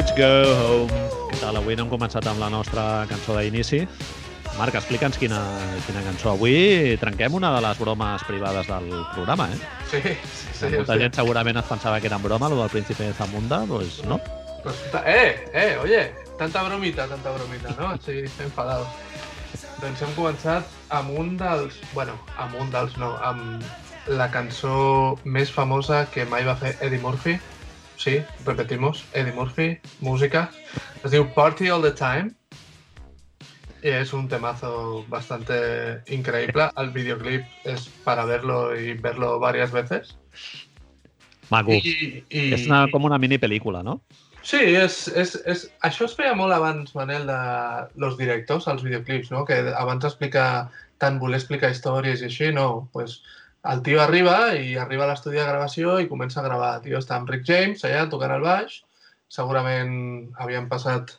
Let's go home. Què tal? Avui no hem començat amb la nostra cançó d'inici. Marc, explica'ns quina, quina cançó. Avui trenquem una de les bromes privades del programa, eh? Sí, sí, sí. Molta sí. gent segurament es pensava que era en broma, lo del príncipe de Zamunda, doncs no. Pues, ta- eh, eh, oye, tanta bromita, tanta bromita, no? Sí, enfadado. Doncs hem començat amb un dels... Bueno, amb un dels no, amb la cançó més famosa que mai va fer Eddie Murphy. Sí, repetimos, Eddie Murphy, música. Es diu Party All The Time. Y es un temazo bastante increíble. El videoclip es para verlo y verlo varias veces. Maco. I, i, És una, com una mini pel·lícula, no? Sí, és, és, és, això es feia molt abans, Manel, de los directors, als videoclips, no? Que abans d'explicar, tant voler explicar històries i així, no. Pues, el tio arriba i arriba a l'estudi de gravació i comença a gravar. El tio està amb Rick James allà tocant el baix. Segurament havien passat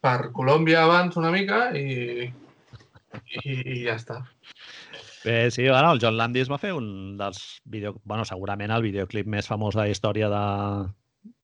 per Colòmbia abans una mica i, i, i ja està. Bé, sí, bueno, el John Landis va fer un dels vídeo... Bueno, segurament el videoclip més famós de la història de,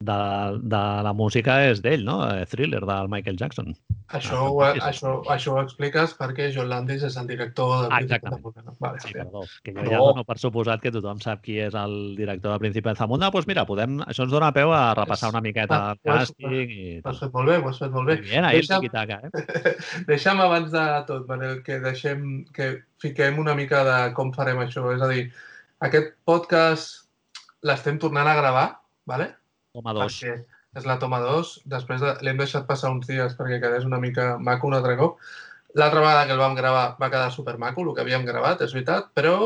de, de la música és d'ell, no? Eh, Thriller, del Michael Jackson. Això, Ah, ho, això, això ho expliques perquè John Landis és el director del Ah, Príncipe de Zamunda, no? Vale, Sí, perdó, que jo ja No. dono per suposat que tothom sap qui és el director de Príncipe de Zamunda. Doncs pues mira, podem, això ens dona peu a repassar una miqueta Ah, el càsting i Ho has tot. fet molt bé, ho has fet molt bé. Muy bien, ahí Deixa'm- tiquitaca, eh? Deixa'm abans de tot, Manel, que deixem que fiquem una mica de com farem això. És a dir, aquest podcast l'estem tornant a gravar, ¿vale? Toma dos. perquè és la toma 2. Després de... l'hem deixat passar uns dies perquè quedés una mica maco un altre cop. L'altra vegada que el vam gravar va quedar supermaco, el que havíem gravat, és veritat, però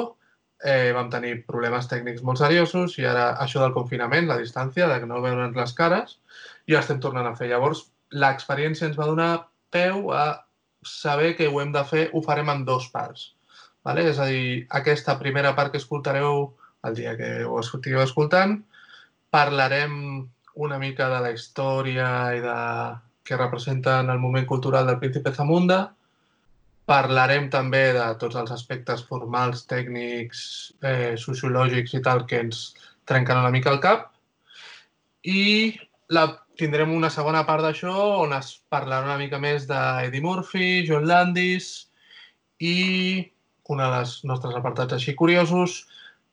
eh, vam tenir problemes tècnics molt seriosos i ara això del confinament, la distància, de no veure'ns les cares, i ho estem tornant a fer. Llavors, l'experiència ens va donar peu a saber que ho hem de fer, ho farem en dos parts. Vale? És a dir, aquesta primera part que escoltareu el dia que ho estigueu escoltant, parlarem una mica de la història i de que representa en el moment cultural del Príncipe Zamunda. Parlarem també de tots els aspectes formals, tècnics, eh, sociològics i tal que ens trenquen una mica el cap. I la, tindrem una segona part d'això on es parlarà una mica més d'Eddie Murphy, John Landis i un dels nostres apartats així curiosos,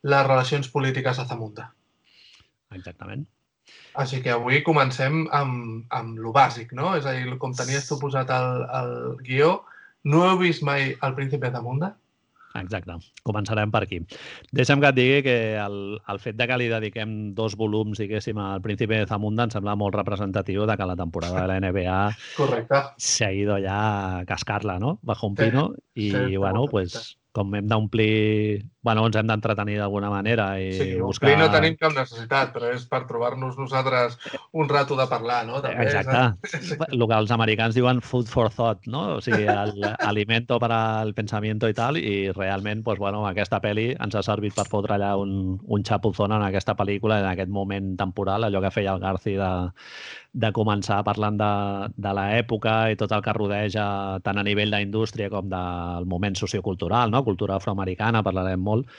les relacions polítiques a Zamunda. Exactament. Així que avui comencem amb, amb lo bàsic, no? És a dir, com tenies tu posat al, al guió, no heu vist mai El príncipe de Munda? Exacte. Començarem per aquí. Deixa'm que et digui que el, el fet de que li dediquem dos volums, diguéssim, al Príncipe de Zamunda em sembla molt representatiu de que la temporada de la NBA Correcte. se ha ido ya a cascarla, ¿no? Bajo un Sí, pino. I, sí, bueno, pues. Com hem d'omplir... Bueno, ens hem d'entretenir d'alguna manera i Sí, buscar... omplir no tenim cap necessitat, però és per trobar-nos nosaltres un rato de parlar, no? També, Exacte. Sí. El que els americans diuen food for thought, no? O sigui, el alimento para el pensamiento i tal, i realment, pues, bueno, aquesta pel·li ens ha servit per fotre allà un, un xapuzón en aquesta pel·lícula, en aquest moment temporal, allò que feia el Garci de, de començar parlant de, de l'època i tot el que rodeja tant a nivell d'indústria com del moment sociocultural, no? Cultura afroamericana, parlarem molt,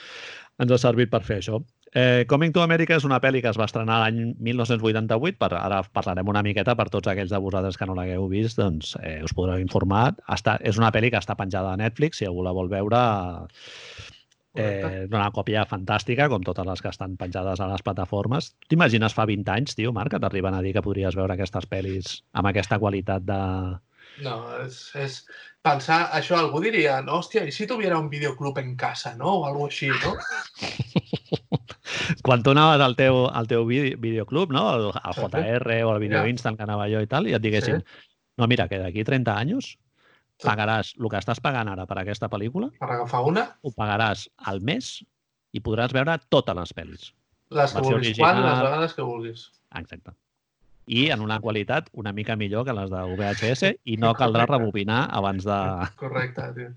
ens ha servit per fer això. Eh, Coming to America és una pel·li que es va estrenar l'any 1988, per, ara parlarem una miqueta per tots aquells de vosaltres que no l'hagueu vist, doncs eh, us podreu informar. Està, és una pel·li que està penjada a Netflix, si algú la vol veure, eh, una còpia fantàstica, com totes les que estan penjades a les plataformes. T'imagines fa 20 anys, tio, Marc, que t'arriben a dir que podries veure aquestes pel·lis amb aquesta qualitat de... No, és, és pensar, això algú diria, no, hòstia, i si tuviera un videoclub en casa, no? O alguna així, no? Quan tu anaves al teu, al teu vide- videoclub, no? Al, Sí. JR o al Video Ja. Instant que anava jo i tal, i et diguessin, no, mira, que d'aquí 30 anys Sí. pagaràs el que estàs pagant ara per aquesta pel·lícula, Per agafar una, ho pagaràs al mes i podràs veure totes les pel·lis. les que vulguis, quan, les vegades que vulguis. Exacte. I en una qualitat una mica millor que les de VHS i no caldrà Correcte. rebobinar abans de... Correcte, tio.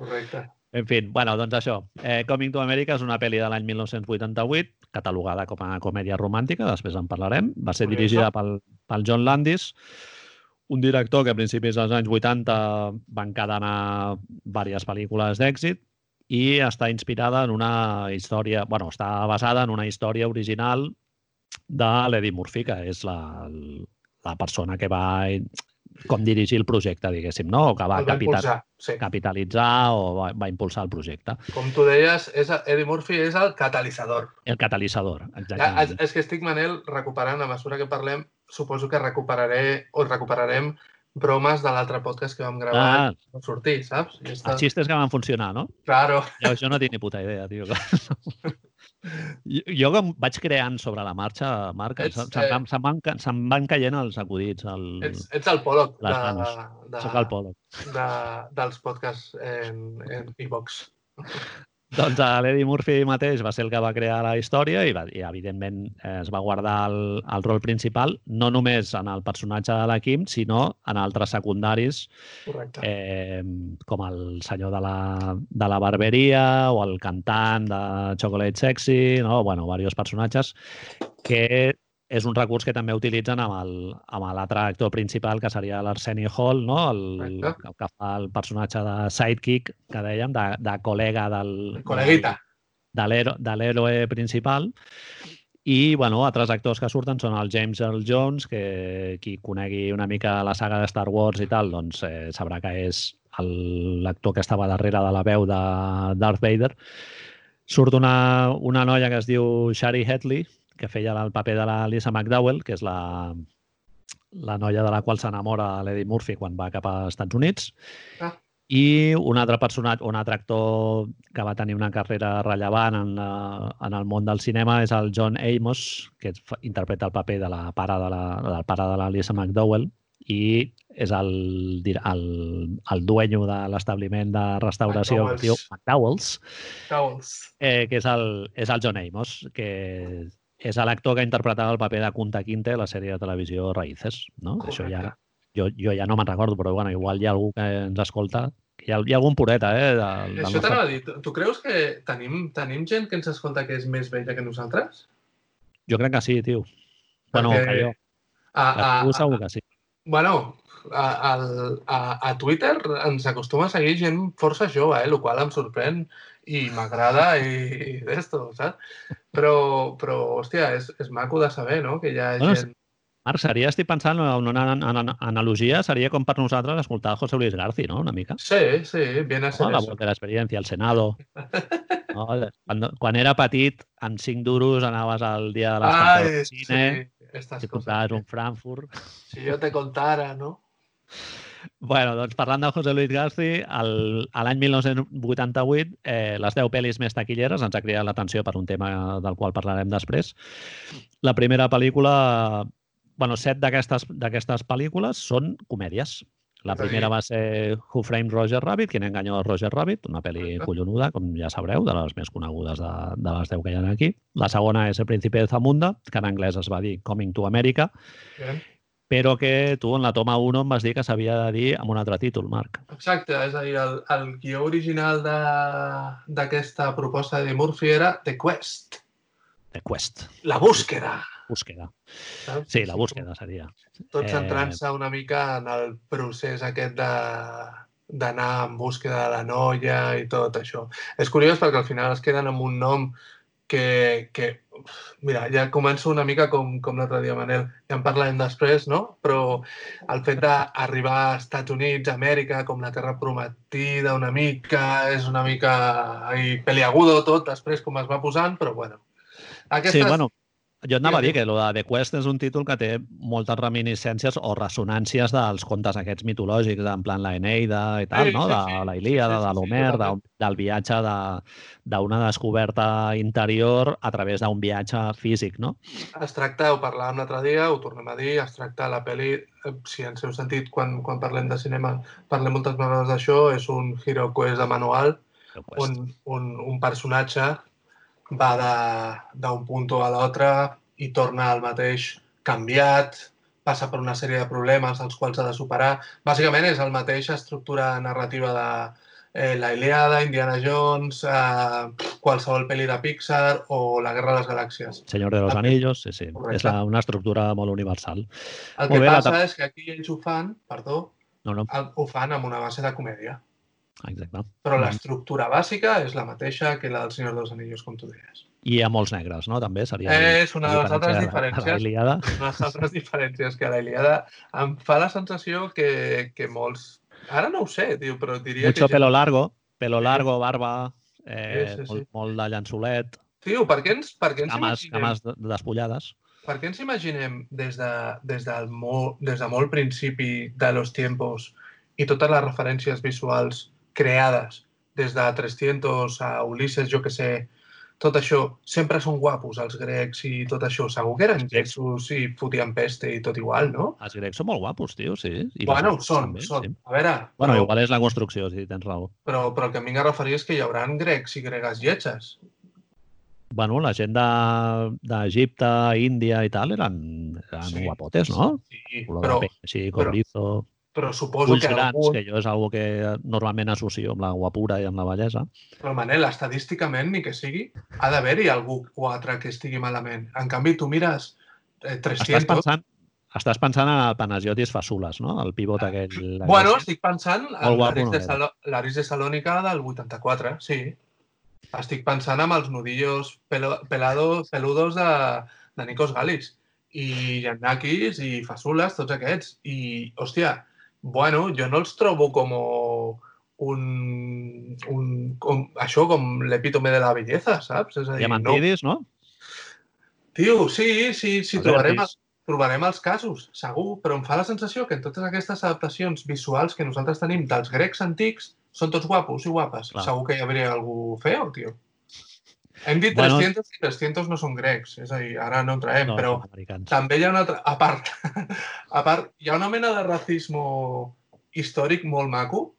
Correcte. En fi, bueno, doncs això. Eh, Coming to America és una pel·li de l'any 1988, catalogada com a comèdia romàntica, després en parlarem. Va ser dirigida pel, pel John Landis, un director que a principis dels anys 80 va encadenar diverses pel·lícules d'èxit i està inspirada en una història, bueno, està basada en una història original de l'Eddie Murphy, que és la, la persona que va com dirigir el projecte, diguéssim, no? O que va, va capital, impulsar, sí. capitalitzar o va, va impulsar el projecte. Com tu deies, és, Eddie Murphy és el catalitzador. El catalitzador, Ja, és, exactament. és que estic, Manel, recuperant, a mesura que parlem, suposo que recuperaré o recuperarem bromes de l'altre podcast que vam gravar Ah, no sortir, saps? Està... els xistes que van funcionar, no? Claro. Jo, jo no tinc ni puta idea, tio. Jo, com vaig creant sobre la marxa, Marc, Ets, se'm, van- se'm, van, se'm van caient els acudits. El, Ets, ets el Pollock de, de, Soc el de, dels podcasts en, en iVox. Doncs a l'Eddie Murphy mateix va ser el que va crear la història i, va, i evidentment, eh, es va guardar el, el rol principal no només en el personatge de la Kim, sinó en altres secundaris Correcte. eh, com el senyor de la, de la barberia o el cantant de Chocolate Sexy, no? bueno, diversos personatges que és un recurs que també utilitzen amb el- amb l'altre actor principal, que seria l'Arsenio Hall, no? el, Correcte. que, que fa el personatge de sidekick, que dèiem, de, de col·lega del, Col·leguita. de l'héroe principal. I, bueno, altres actors que surten són el James Earl Jones, que qui conegui una mica la saga de Star Wars i tal, doncs eh, sabrà que és el- l'actor que estava darrere de la veu de Darth Vader. Surt una, una noia que es diu Shari Hetley, que feia el paper de la Lisa McDowell, que és la, la noia de la qual s'enamora l'Eddie Murphy quan va cap als Estats Units. Ah. I un altre personatge, un altre actor que va tenir una carrera rellevant en, la, en el món del cinema és el John Amos, que interpreta el paper de la pare de la, del pare de la Lisa McDowell i és el, el, el dueño de l'establiment de restauració es diu McDowell's, Cauls. eh, que és el, és el John Amos, que és l'actor que interpretava el paper de Kunta Quinte a la sèrie de televisió Raíces. No? Això ja, jo, jo ja no me'n recordo, però bueno, igual hi ha algú que ens escolta, hi ha, hi ha algun pureta, eh? Del, del Això t'anava a dir. Tu, tu creus que tenim, tenim gent que ens escolta que és més vella que nosaltres? Jo crec que sí, tio. Bueno, Perquè que jo. A, a, tu a, segur que sí. bueno, a, a, a, a Twitter ens acostuma a seguir gent força jove, eh? el qual em sorprèn i m'agrada i, d'esto, saps? Però, però hòstia, és, és maco de saber, no?, que hi ha Bueno, gent... Marc, seria, estic pensant, en una an- an- analogia, seria com per nosaltres escoltar José Luis García, no?, una mica. Sí, sí, viene a ser No? La volta de l'experiència, el Senado. No? Quan, quan era petit, amb 5 duros anaves al dia de les Ai, del sí, cine, estas i cosas. compraves un Frankfurt. Si yo te contara, ¿no? Bueno, doncs parlant de José Luis Garci, l'any 1988, eh, les 10 pel·lis més taquilleres ens ha cridat l'atenció per un tema del qual parlarem després. La primera pel·lícula, bueno, set d'aquestes pel·lícules són comèdies. La primera va ser Who Framed Roger Rabbit, Quien engañó a Roger Rabbit, una pel·li collonuda, com ja sabreu, de les més conegudes de, de les 10 que hi ha aquí. La segona és El príncipe de Zamunda, que en anglès es va dir Coming to America, Bien. Però que tu en la toma 1 em vas dir que s'havia de dir amb un altre títol, Marc. Exacte, és a dir, el, el guió original de- d'aquesta proposta de Murphy era The Quest, The Quest, la búsqueda. búsqueda. Saps? Sí, la búsqueda seria. Tot Eh, centrant-se una mica en el procés aquest de d'anar en búsqueda de la noia i tot això. És curiós perquè al final es queden amb un nom que, que mira, ja començo una mica com, com l'altre dia, Manel, ja en parlarem després, no? Però el fet d'arribar a Estats Units, Amèrica, com la terra prometida una mica, és una mica ai, peliagudo tot després com es va posant, però bueno. Sí, bueno, jo anava a dir que lo de The Quest és un títol que té moltes reminiscències o ressonàncies dels contes aquests mitològics, en plan la Eneida i tal, Sí, no? sí, De sí. la Ilíada, Sí, sí, de l'Homer, de, del viatge de- d'una descoberta interior a través d'un viatge físic, no? Es tracta, ho parlàvem l'altre dia, ho tornem a dir, es tracta la pel·li, eh, si ens heu sentit quan, quan parlem de cinema, parlem moltes vegades d'això, és un Hero Quest de manual, on un, un personatge va d'un punt a l'altre i torna al mateix canviat, passa per una sèrie de problemes els quals ha de superar. Bàsicament és la mateixa estructura narrativa de eh, La Ilíada, Indiana Jones, eh, qualsevol pel·li de Pixar o La Guerra de les Galàxies. Señor de los Ah, Anillos, sí, sí. correcte. És la, una estructura molt universal. El Molt que bé, la passa ta- és que aquí ells ho fan, perdó, No, no, el- ho fan amb una base de comèdia. Exacte. Però l'estructura bàsica és la mateixa que la del Senyor dels Anillos, com tu deies. I hi ha molts negres, no? També seria... És una de les altres diferències. Una de les altres diferències que a la Ilíada em fa la sensació que, que molts... Ara no ho sé, tio, però diria Mucho que... pelo largo, pelo largo, barba, eh, Sí, sí, sí. Molt, molt de llançolet, Tio, per què ens, per què ens cames, imaginem... cames de- despullades. Per què ens imaginem des de, des, del molt, des de molt principi de los tiempos i totes les referències visuals creades des de 300 a Ulisses, jo que sé, tot això, sempre són guapos els grecs i tot això. Segur que eren gessos i fotien peste i tot igual, no? Els grecs són molt guapos, tio, sí. I bueno, són, també, són. Sí. A veure, Bueno, però, igual és la construcció, sí, tens raó. però, però el que em vinc a referir és que hi haurà grecs i gregues lletges. Bueno, la gent de- d'Egipte, Índia i tal eren, eren Sí, guapotes, no? Sí, Color però, de pell, així, cobrizo, però suposo ulls que grans, algun... que jo és algo que normalment associo amb la guapura i amb la bellesa. Però, Manel, estadísticament, ni que sigui, ha d'haver-hi algú o altre que estigui malament. En canvi, tu mires eh, 300... Estàs pensant, estàs pensant en el Panagiotis Fasulas, no? El pivot aquell... Ah, Bueno, aquell- estic pensant en l'Aris no de. Salo de Salònica del 84, sí. Estic pensant amb els nudillos pelo pelado, peludos de, de Nikos Galis. I Giannakis i Fasulas, tots aquests. I, hòstia, bueno, jo no els trobo com un, un com, això com l'epítome de la bellesa, saps? És a dir, no, Diamantidis, no? Tio, sí, sí, sí, trobarem, Vertis. trobarem els casos, segur, però em fa la sensació que en totes aquestes adaptacions visuals que nosaltres tenim dels grecs antics són tots guapos i guapes. Clar. Segur que hi hauria algú feo, tio. Hem dit Bueno- 300 i 300 no són grecs, és a dir, ara no entrarem, No, però també hi ha una altra... A part, a part, hi ha una mena de racisme històric molt maco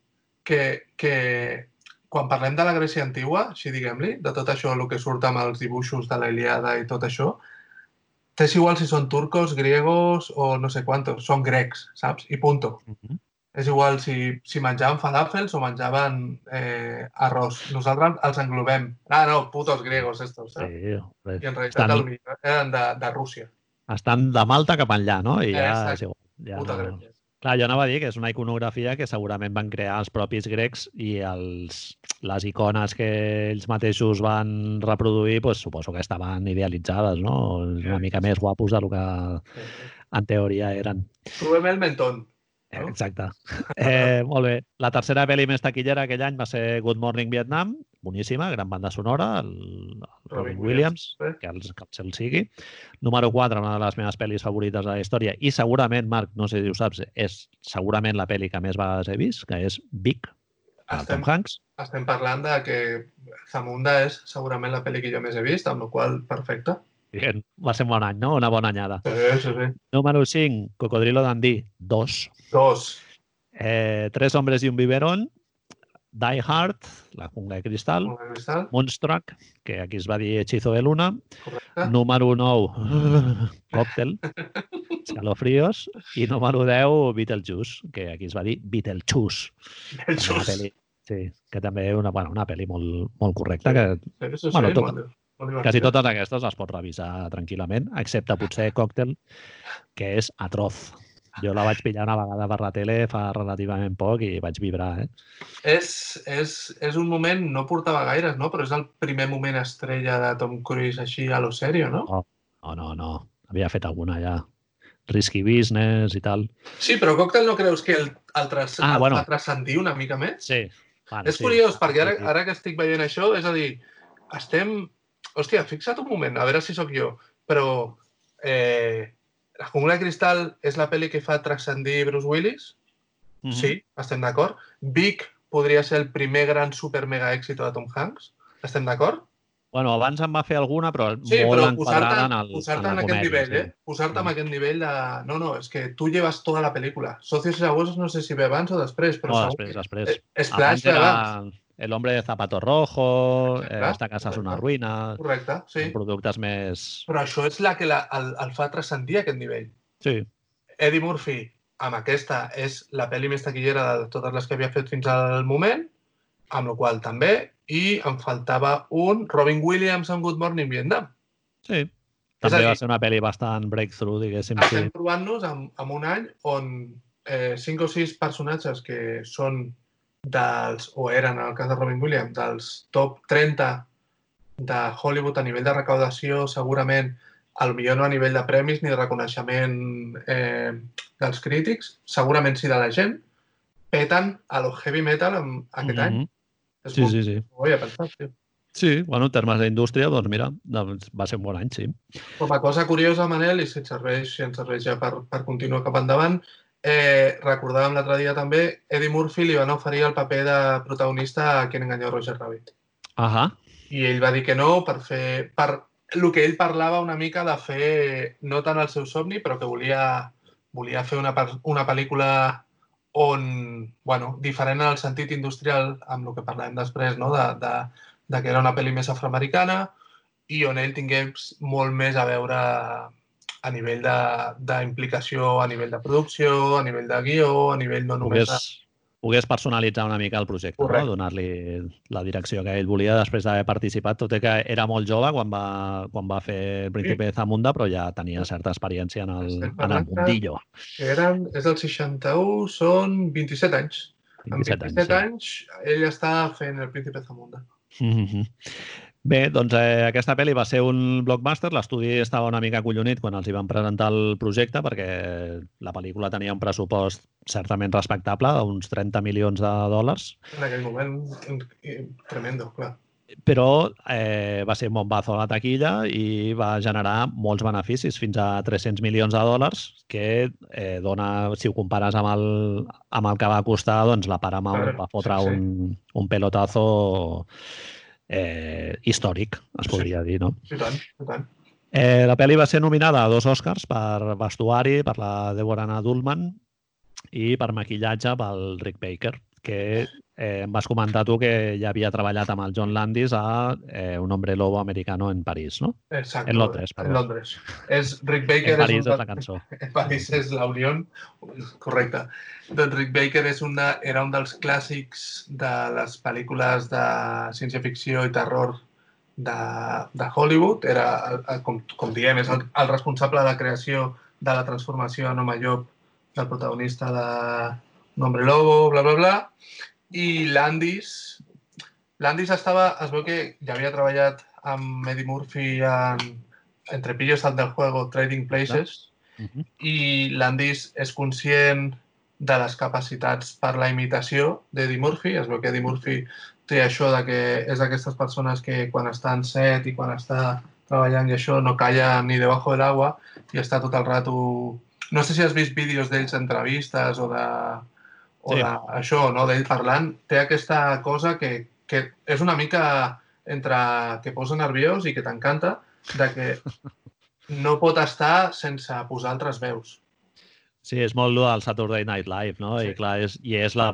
que, que quan parlem de la Grècia antigua, així diguem-li, de tot això, el que surt amb els dibuixos de la Ilíada i tot això, t'és igual si són turcos, griegos o no sé quantos, són grecs, saps? I punto. Mhm. És igual si, si menjaven falàfels o menjaven eh, arròs. Nosaltres els englobem. Ah, no, putos griegos estos. Eh? Sí. I en realitat Estan- potser eren de, de Rússia. Estan de Malta cap enllà, no? I ja Exacte. és igual. Ja Puta no... Grècia. Clar, jo anava a dir que és una iconografia que segurament van crear els propis grecs i els, les icones que ells mateixos van reproduir, pues, suposo que estaven idealitzades, no? Una mica més guapos del que en teoria eren. Trobem el mentón. Eh, No? Exacte. Eh, molt bé. La tercera pel·li més taquillera aquell any va ser Good Morning Vietnam, boníssima, gran banda sonora, el, el Robin Williams, eh? que els, que se'l sigui. Número 4, una de les meves pel·lis favorites de la història, i segurament, Marc, no sé si ho saps, és segurament la pel·li que més vegades he vist, que és Big, Estem, Tom Hanks. estem parlant de que Zamunda és segurament la pel·li que jo més he vist, amb la qual perfecte. Bien. Va ser un bon any, no? Una bona anyada. Sí, sí, sí. Número 5, Cocodrilo Dundee, 2. Dos. Eh, Tres hombres y un biberón, Die Hard, La jungla de cristal, cristal, Moonstruck, que aquí es va dir Hechizo de Luna, correcte. número 9, Cocktail, Escalofríos, i número 10, Beetlejuice, que aquí es va dir Beetlejuice. Una pel·li, sí, que també una, bueno, una pel·li molt, molt correcta, que Sí, sí, sí, Bueno, tot- molt. Quasi totes aquestes les pots revisar tranquil·lament, excepte potser Cocktail, que és atroz. Jo la vaig pillar una vegada per la tele fa relativament poc i vaig vibrar, eh? És, és, és un moment, no portava gaires, no? però és el primer moment estrella de Tom Cruise així a lo serio, no? No, no, no. Havia fet alguna ja. Risky Business i tal. Sí, però Cocktail no creus que el, el, tras, Ah, el bueno. transcendir una mica més? Sí. Bueno, és sí. curiós, perquè ara, ara que estic veient això, és a dir, estem... Hòstia, fixa't un moment, a veure si sóc jo, però eh, La jungla de cristal és la pel·li que fa transcendir Bruce Willis? Mhm. Sí, estem d'acord. Vic podria ser el primer gran super mega èxit de Tom Hanks? Estem d'acord? Bueno, abans en va fer alguna, però Sí, molt però enquadrada posar-te en, el, posar en en aquest nivell, sí. eh? Posar-te en Mm. aquest nivell de... No, no, és que tu lleves tota la pel·lícula. Socios y abuelos no sé si ve abans o després, però No, després, que- després. Splash Abans era abans. El hombre de zapato rojo, eh, Esta casa és una correcte. ruïna, Correcte, sí. productes més... Però això és la que la, el, el fa transcendir aquest nivell. Sí, Eddie Murphy, amb aquesta, és la pel·li més taquillera de totes les que havia fet fins al moment, amb la qual també, i em faltava un Robin Williams amb Good Morning Vietnam. sí. També va ser una pel·li bastant breakthrough, diguéssim. Estem Sí. trobant-nos amb, amb un any on eh, cinc o sis personatges que són dels, o eren en el cas de Robin Williams, dels top 30 de Hollywood a nivell de recaudació, segurament, a lo millor no a nivell de premis ni de reconeixement eh, dels crítics, segurament sí de la gent, peten a lo heavy metal en, aquest mm -hmm. any. És Sí, molt- sí, sí. Ho havia pensat, sí. Sí, bueno, en termes d'indústria, doncs mira, doncs va ser un bon any, sí. Com a cosa curiosa, Manel, i si et serveix, si ens serveix ja per, per continuar cap endavant, eh, recordàvem l'altre dia també, Eddie Murphy li van oferir el paper de protagonista a Quien enganyó Roger Rabbit. Ahà. I ell va dir que no per fer... Per el que ell parlava una mica de fer, no tant el seu somni, però que volia, volia fer una, una pel·lícula on, bueno, diferent en el sentit industrial, amb el que parlem després, no? de, de, de que era una pel·li més afroamericana i on ell tingués molt més a veure a nivell de- d'implicació, a nivell de producció, a nivell de guió, a nivell no només de... Pogués, pogués personalitzar una mica el projecte, Correcte. no? donar-li la direcció que ell volia després d'haver participat, tot i que era molt jove quan va, quan va fer el Príncipe de Zamunda, però ja tenia certa experiència en el, en el mundillo. Eren, és del 61, són 27 anys. Amb 27 27 anys, anys, ell està fent el Príncipe Zamunda. sí. Mhm. Bé, doncs eh, aquesta pel·li va ser un blockbuster. L'estudi estava una mica acollonit quan els hi van presentar el projecte perquè la pel·lícula tenia un pressupost certament respectable, d'uns 30 milions de dòlars, En aquell moment, eh, tremendo, clar. però eh, va ser un bombazo a la taquilla i va generar molts beneficis, fins a 300 milions de dòlars, que eh, dona, si ho compares amb el, amb el que va costar, doncs la Paramount va fotre sí, sí. un, un pelotazo eh, històric, es Sí. podria dir, no? I tant, i tant. Eh, la pel·li va ser nominada a dos Oscars per vestuari, per la Deborah Anna Dullman i per maquillatge pel Rick Baker, que eh, em vas comentar tu que ja havia treballat amb el John Landis a eh, Un hombre lobo americano en París, no? Exacte. En Londres, perdó. En Londres. És Rick Baker... En París és, un és la cançó. En París és la Unió. Correcte. Doncs Rick Baker és un de, era un dels clàssics de les pel·lícules de ciència-ficció i terror de, de Hollywood. Era, el- el- com, com diem, és el, el responsable de la creació de la transformació en home llop del protagonista de Un hombre lobo, bla, bla, bla. I Landis... Landis estava... Es veu que ja havia treballat amb Eddie Murphy en Entre pillos sal del juego, Trading Places, Mhm. i Landis és conscient de les capacitats per la imitació d'Eddie Murphy. Es veu que Eddie Murphy té això de que és d'aquestes persones que quan està en set i quan està treballant i això no calla ni debajo del agua i està tot el rato... No sé si has vist vídeos d'ells entrevistes o de, o Sí. de això, no? d'ell parlant. Té aquesta cosa que, que és una mica entre que posa nerviós i que t'encanta, de que no pot estar sense posar altres veus. Sí, és molt del Saturday Night Live, no? Sí. I clar, és, i és la,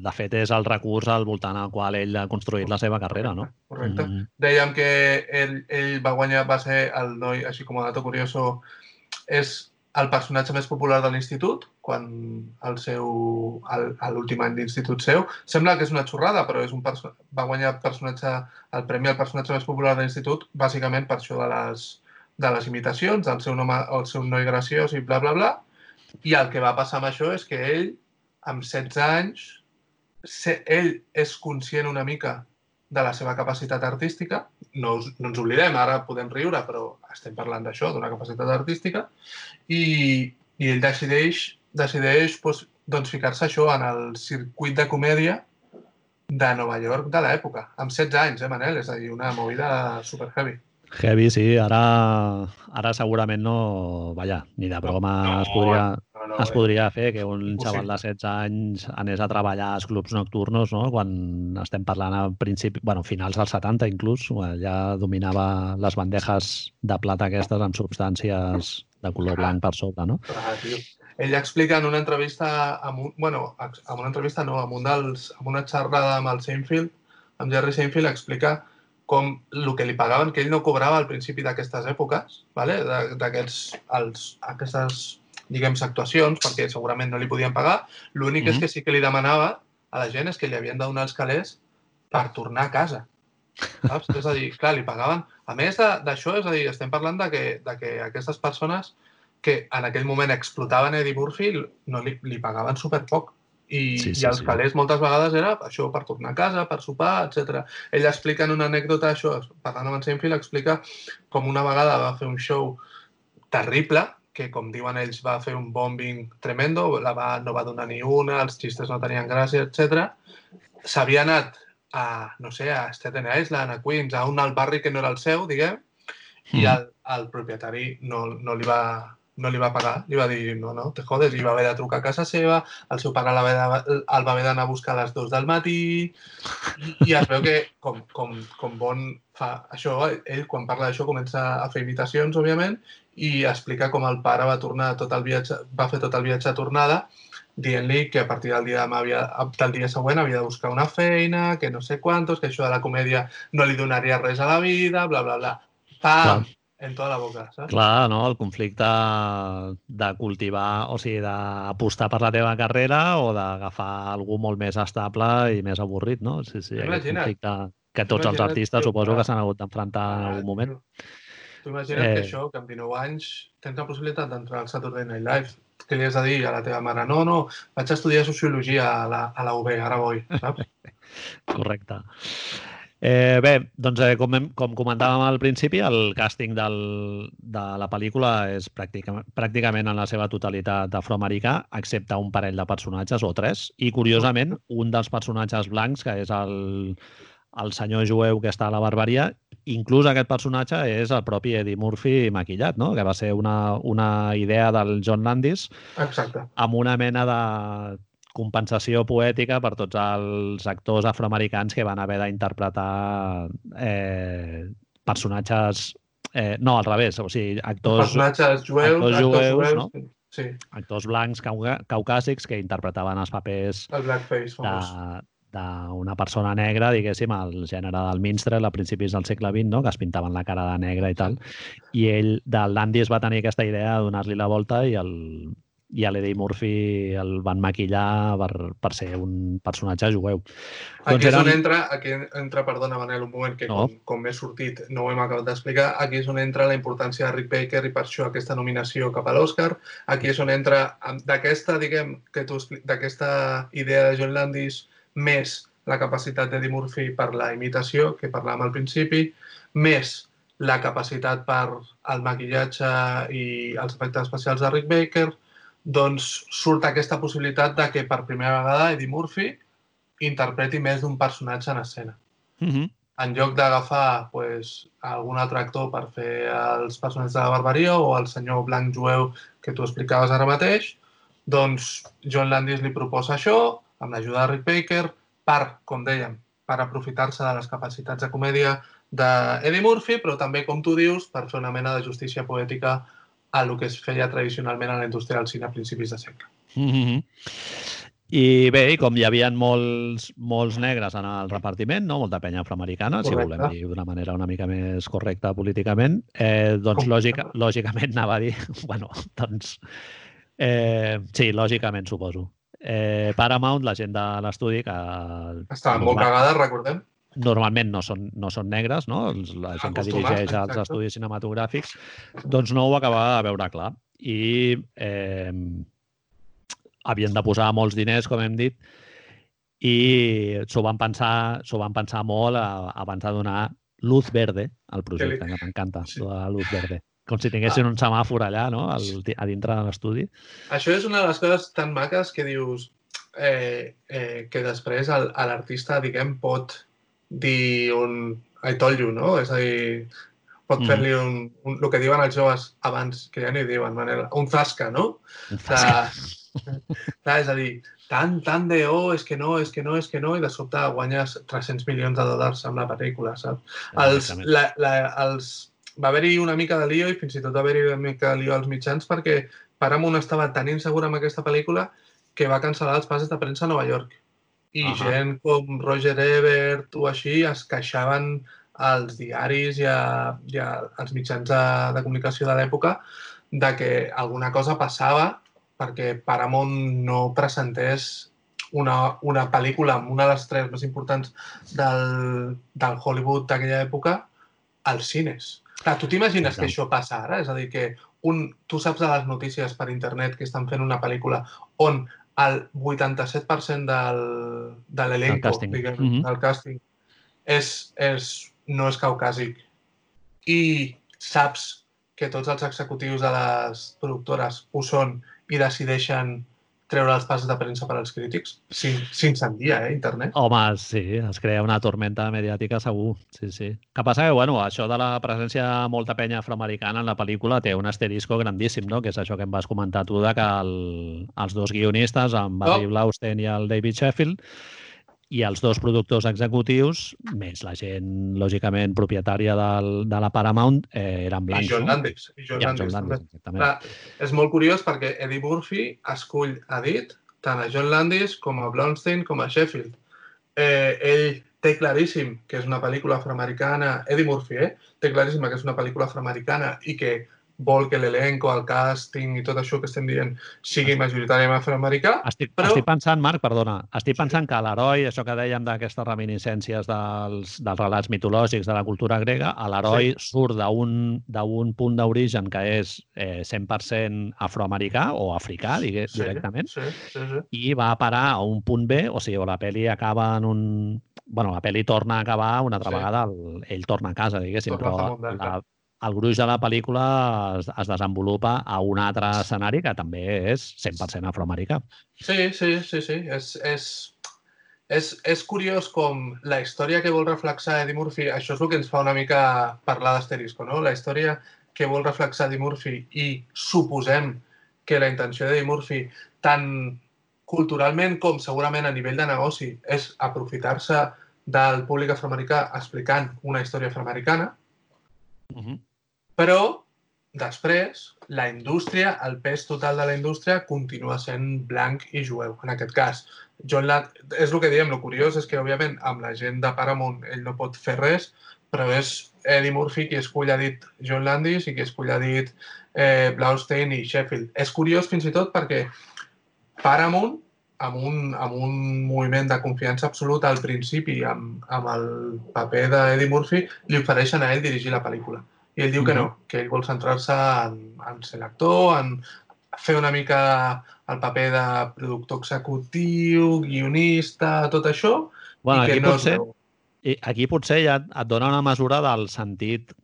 de fet és el recurs al voltant al qual ell ha construït la seva carrera, no? Correcte. Mm. Dèiem que ell, ell va guanyar, va ser el noi, així com a dato curioso, és el personatge més popular de l'institut, quan el seu, a l'últim any d'institut seu. Sembla que és una xorrada, però és un va guanyar personatge, el premi al personatge més popular de l'institut, bàsicament per això de les, de les imitacions, el seu, nom, el seu noi graciós i bla, bla, bla. I el que va passar amb això és que ell, amb 16 anys, se, ell és conscient una mica de la seva capacitat artística. No, us- no ens oblidem, ara podem riure, però estem parlant d'això, d'una capacitat artística. I, i ell decideix, decideix doncs, doncs, ficar-se això en el circuit de comèdia de Nova York de l'època, amb 16 anys, eh, Manel? És a dir, una movida super heavy. Heavy, sí. Ara, ara segurament no... Vaja, ni de broma No, es podria, No, no, es podria fer que un xaval de 16 anys anés a treballar als clubs nocturnos, no? quan estem parlant a principi, bueno, finals dels 70 inclús, ja dominava les bandejes de plata aquestes amb substàncies de color blanc per sobre, no? Ah. Ell explica en una entrevista, amb un, bueno, en una entrevista no, amb, un dels, amb una xerrada amb el Seinfeld, amb Jerry Seinfeld, explica com el que li pagaven, que ell no cobrava al principi d'aquestes èpoques, vale? de- d'aquests, els- aquestes, diguem actuacions, perquè segurament no li podien pagar. L'únic és Mhm. que sí que li demanava a la gent és que li havien de donar els calés per tornar a casa. Saps? És a dir, clar, li pagaven... A més d'això, és a dir, estem parlant de que, de que aquestes persones que en aquell moment explotaven Eddie Murphy no li, li pagaven super poc. I, Sí, sí, i els sí. sí. calés moltes vegades era això per tornar a casa, per sopar, etc. Ell explica en una anècdota això, parlant amb en Seinfeld, explica com una vegada va fer un show terrible, que com diuen ells va fer un bombing tremendo, la va, no va donar ni una, els xistes no tenien gràcia, etc. S'havia anat a, no sé, a Staten Island, a Queens, a un alt barri que no era el seu, diguem, i Mm. el, el propietari no, no, li va, no li va pagar, li va dir, no, no, te jodes, i va haver de trucar a casa seva, el seu pare l'haver de- el va haver d'anar a buscar a les dues del matí, i, i es veu que com, com, com bon fa això, ell quan parla d'això comença a fer imitacions, òbviament, i explica com el pare va tornar tot el viatge, va fer tot el viatge a tornada, dient-li que a partir del dia, demà havia, del dia següent havia de buscar una feina, que no sé quantos, que això de la comèdia no li donaria res a la vida, bla, bla, bla. Pam! Clar. En tota la boca, saps? Clar, no? El conflicte de cultivar, o sigui, d'apostar per la teva carrera o d'agafar algú molt més estable i més avorrit, no? Sí, sí, aquest conflicte que tots els artistes que- suposo que s'han hagut d'enfrontar en algun moment. Tu imagina't Eh. que això, que amb 19 anys tens la possibilitat d'entrar al Saturday Night Live. Què li has de dir a la teva mare? No, no, vaig estudiar Sociologia a la, a la UB, ara vull, saps? Correcte. Eh, bé, doncs eh, com, hem, com comentàvem al principi, el càsting del, de la pel·lícula és pràcticament, pràcticament en la seva totalitat afroamericà, excepte un parell de personatges, o tres, i curiosament, un dels personatges blancs, que és el, el senyor jueu que està a la barbaria, inclús aquest personatge és el propi Eddie Murphy maquillat, no? que va ser una, una idea del John Landis Exacte. amb una mena de compensació poètica per tots els actors afroamericans que van haver d'interpretar eh, personatges... Eh, no, al revés, o sigui, actors, Personatges jueus, actors actors jueus, jueus, no? Sí, actors blancs cauca caucàsics que interpretaven els papers el blackface de, famós. d'una persona negra, diguéssim, al gènere del minstrel a principis del segle XX, no? que es pintaven la cara de negre i tal. I ell, del Landis, va tenir aquesta idea de donar-li la volta i el, i a l'Eddie Murphy el van maquillar per, per ser un personatge jueu. Aquí doncs és on eren- entra, aquí entra, perdona Manel, un moment, que No. com, com m'he sortit no ho hem acabat d'explicar, aquí és on entra la importància de Rick Baker i per això aquesta nominació cap a l'Oscar. Aquí és on entra d'aquesta, diguem, que tu d'aquesta idea de John Landis més la capacitat d'Eddie Murphy per la imitació, que parlàvem al principi, més la capacitat per el maquillatge i els efectes especials de Rick Baker, doncs surt aquesta possibilitat de que per primera vegada Eddie Murphy interpreti més d'un personatge en escena. Mm -hmm. En lloc d'agafar pues, algun altre actor per fer els personatges de la barbaria o el senyor blanc jueu que tu explicaves ara mateix, doncs John Landis li proposa això, amb l'ajuda de Rick Baker, per, com dèiem, per aprofitar-se de les capacitats de comèdia d'Eddie Murphy, però també, com tu dius, per fer una mena de justícia poètica a el que es feia tradicionalment a la indústria del cine a principis de segle. Mm -hmm. I bé, i com hi havia molts, molts negres en el repartiment, no? molta penya afroamericana, si volem dir d'una manera una mica més correcta políticament, eh, doncs Com lògica, lògicament anava a dir... bueno, doncs... Eh, sí, lògicament, suposo. Eh, Paramount, la gent de l'estudi, que Estaven molt cagades, recordem. Normalment no són, no són negres, no? La gent que dirigeix els exacte. estudis cinematogràfics, doncs no ho acabava de veure clar. I eh, havien de posar molts diners, com hem dit, i s'ho van pensar, van pensar molt a, abans de donar luz verde al projecte, que m'encanta, Sí. la luz verde. Com si tinguessin un semàfor allà, no?, al, a dintre de l'estudi. Això és una de les coses tan maques que dius eh, eh, que després l'artista, diguem, pot dir un I told you, no? És a dir, pot Mhm. fer-li un, un, el que diuen els joves abans, que ja ni diuen, Manel, un zasca, no? Un De, zasca. clar, és a dir, tant, tant de, oh, és que no, és que no, és que no, i de sobte guanyes 300 milions de dòlars amb la pel·lícula, saps? els, la, la, els, va haver-hi una mica de lío i fins i tot va haver-hi una mica de lío als mitjans perquè Paramount estava tan insegura amb aquesta pel·lícula que va cancel·lar els passes de premsa a Nova York. I Ahà. gent com Roger Ebert o així es queixaven als diaris i, a, i a, als mitjans de, de comunicació de l'època de que alguna cosa passava perquè Paramount no presentés una, una pel·lícula amb una de les tres més importants del, del Hollywood d'aquella època als cines. Clar, tu t'imagines que això passa ara? És a dir, que un, tu saps de les notícies per internet que estan fent una pel·lícula on el 87% del, de l'elenco, diguem, mm -hmm. del càsting, és, és, no és caucàsic. I saps que tots els executius de les productores ho són i decideixen treure els passes de premsa per als crítics. S'incendia, eh, internet. Home, sí, es crea una tormenta mediàtica segur, sí, sí. Que passa que, bueno, això de la presència de molta penya afroamericana en la pel·lícula té un asterisco grandíssim, no? Que és això que em vas comentar tu, de que el, els dos guionistes, en Barry oh. Blaustein i el David Sheffield, i els dos productors executius, més la gent, lògicament, propietària del, de la Paramount, eh, eren blancs. I John Landis. I John, I Landis, John Landis, exactament. Clar, és molt curiós perquè Eddie Murphy escull a dit tant a John Landis com a Blonstein com a Sheffield. Eh, ell té claríssim que és una pel·lícula afroamericana, Eddie Murphy, eh? té claríssim que és una pel·lícula afroamericana i que vol que l'elenco, el càsting i tot això que estem dient sigui majoritàriament afroamericà. Estic, però... estic pensant, Marc, perdona, estic pensant que l'heroi, això que dèiem d'aquestes reminiscències dels, dels relats mitològics de la cultura grega, l'heroi sí. surt d'un punt d'origen que és eh, 100% afroamericà o africà, digués, sí, directament, sí, sí, sí. i va parar a un punt B, o sigui, o la pel·li acaba en un... bueno, la pel·li torna a acabar una altra sí. vegada, el, ell torna a casa, diguéssim, torna però la, el gruix de la pel·lícula es, es desenvolupa a un altre escenari que també és 100% afroamericà. Sí, sí, sí, sí. És, és, és, és curiós com la història que vol reflexar Eddie Murphy, això és el que ens fa una mica parlar d'Asterisco, no? La història que vol reflexar Eddie Murphy i suposem que la intenció d'Eddie Murphy, tant culturalment com segurament a nivell de negoci, és aprofitar-se del públic afroamericà explicant una història afroamericana, Uh -huh. Però, després, la indústria, el pes total de la indústria continua sent blanc i jueu, en aquest cas. John Land, és el que diem, el curiós és que, òbviament, amb la gent de Paramount ell no pot fer res, però és Eddie Murphy qui escull ha dit John Landis i qui escull ha dit eh, Blaustein i Sheffield. És curiós fins i tot perquè Paramount, amb un, amb un moviment de confiança absoluta al principi amb, amb el paper d'Eddie Murphy, li ofereixen a ell dirigir la pel·lícula. I ell diu que no, que ell vol centrar-se en, en ser l'actor, en fer una mica el paper de productor executiu, guionista, tot això, bueno, i que no potser, Aquí potser ja et dona una mesura del sentit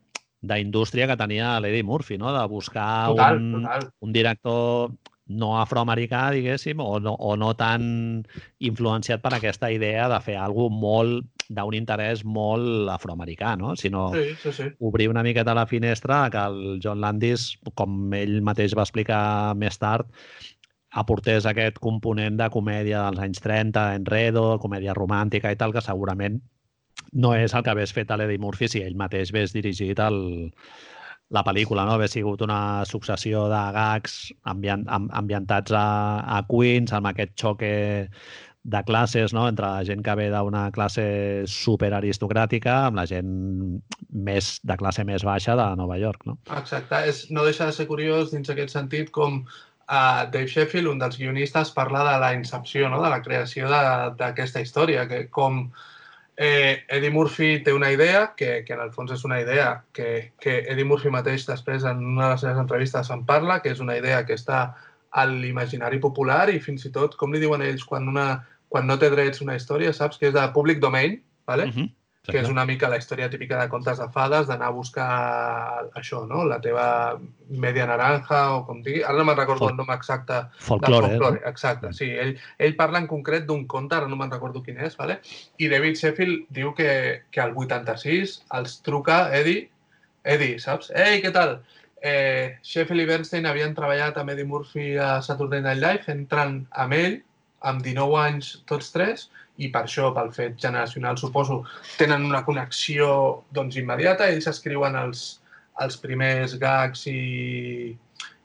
d'indústria que tenia l'Eddie Murphy, no? de buscar total, un, total. un director no afroamericà, diguéssim, o no, o no tan influenciat per aquesta idea de fer alguna molt d'un interès molt afroamericà, no? sinó sí, sí, sí. obrir una miqueta la finestra que el John Landis, com ell mateix va explicar més tard, aportés aquest component de comèdia dels anys 30, enredo, comèdia romàntica i tal, que segurament no és el que hagués fet a l'Eddie Murphy si ell mateix hagués dirigit el, la pel·lícula, no? Haver sigut una successió de gags ambient, ambientats a, a Queens, amb aquest xoque de classes, no? entre la gent que ve d'una classe superaristocràtica amb la gent més de classe més baixa de Nova York. No? Exacte. És, no deixa de ser curiós dins aquest sentit com uh, Dave Sheffield, un dels guionistes, parla de la incepció, no? de la creació d'aquesta història, que com eh, Eddie Murphy té una idea, que, que en el fons és una idea que, que Eddie Murphy mateix després en una de les seves entrevistes en parla, que és una idea que està a l'imaginari popular i fins i tot, com li diuen ells, quan, una, quan no té drets una història, saps que és de public domain, ¿vale? Uh -huh que és una mica la història típica de contes de fades, d'anar a buscar això, no? La teva media naranja o com digui. Ara no me'n recordo Fol el nom exacte. Folklore, folklore eh? Exacte, sí. Ell, ell parla en concret d'un conte, ara no me'n recordo quin és, ¿vale? i David Sheffield diu que, que al 86 els truca Eddie, Eddie, saps? Ei, què tal? Eh, Sheffield i Bernstein havien treballat amb Eddie Murphy a Saturday Night Live, entren amb ell, amb 19 anys tots tres, i per això, pel fet generacional, suposo, tenen una connexió doncs, immediata. Ells escriuen els, els primers gags i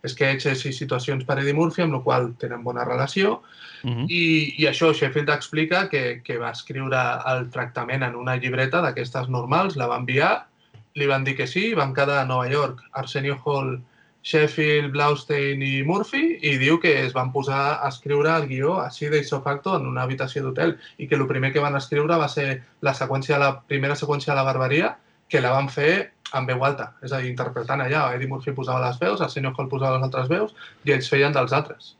sketches i situacions per Eddie Murphy, amb la qual tenen bona relació. Uh -huh. I, I això, Sheffield explica que, que va escriure el tractament en una llibreta d'aquestes normals, la va enviar, li van dir que sí, van quedar a Nova York, Arsenio Hall Sheffield, Blaustein i Murphy i diu que es van posar a escriure el guió així d'ixo facto en una habitació d'hotel i que el primer que van escriure va ser la seqüència, la primera seqüència de la barbaria que la van fer en veu alta, és a dir, interpretant allà. Eddie Murphy posava les veus, el senyor Hall posava les altres veus i ells feien dels altres.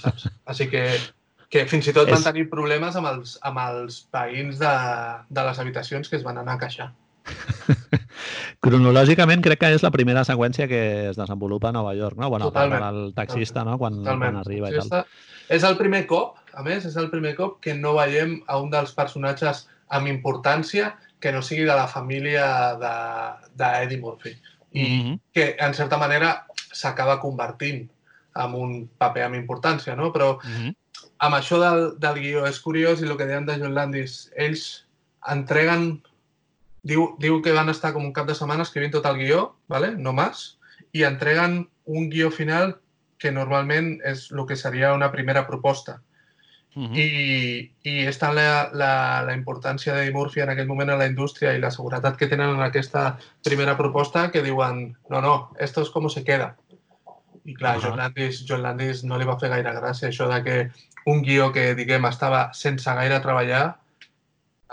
Saps? Així que, que fins i tot van tenir problemes amb els, amb els veïns de, de les habitacions que es van anar a queixar. Cronològicament crec que és la primera seqüència que es desenvolupa a Nova York, no? Bueno, Totalment. del taxista, no? Quan, quan arriba i tal. És el primer cop, a més, és el primer cop que no veiem a un dels personatges amb importància que no sigui de la família de- d'Eddie de, Murphy. I Mhm. que, en certa manera, s'acaba convertint en un paper amb importància, no? Però Mhm. amb això del, del guió és curiós i el que deien de John Landis, ells entreguen... Diu, diu que van estar com un cap de setmana escrivint tot el guió, ¿vale? no más, i entreguen un guió final que normalment és el que seria una primera proposta. Mhm. I, i és tant la, la, la importància de Murphy en aquell moment a la indústria i la seguretat que tenen en aquesta primera proposta que diuen, no, no, esto es como se queda. I clar, Ahà. John, Landis, John Landis no li va fer gaire gràcia això de que un guió que, diguem, estava sense gaire treballar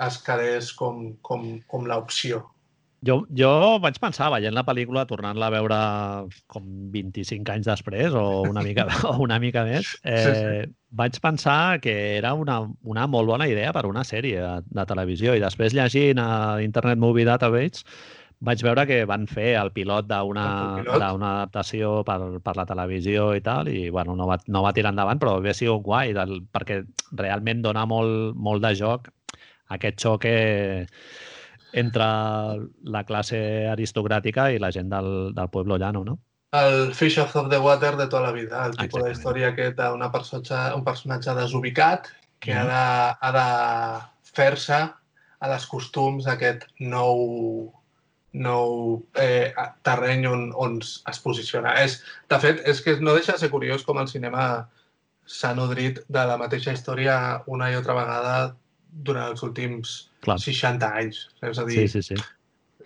es quedés com, com, com l'opció. Jo, jo vaig pensar, veient la pel·lícula, tornant-la a veure com 25 anys després o una mica, o una mica més, eh, vaig pensar que era una, una molt bona idea per una sèrie de, de televisió i després llegint a Internet Movie Database vaig veure que van fer El pilot? d'una adaptació per, per la televisió i tal, i bueno, no va, no va tirar endavant, però hauria sigut guai, del, perquè realment dona molt, molt de joc aquest xoc entre la classe aristocràtica i la gent del, del pueblo llano, no? El Fish of the Water de tota la vida, el tipus d'història aquest d'un personatge, un personatge desubicat que Mhm. ha de, ha de fer-se a les costums d'aquest nou, nou eh, terreny on, on es posiciona. És, de fet, és que no deixa de ser curiós com el cinema s'ha nodrit de la mateixa història una i altra vegada durant els últims Clar. 60 anys. És a dir, Sí, sí, sí.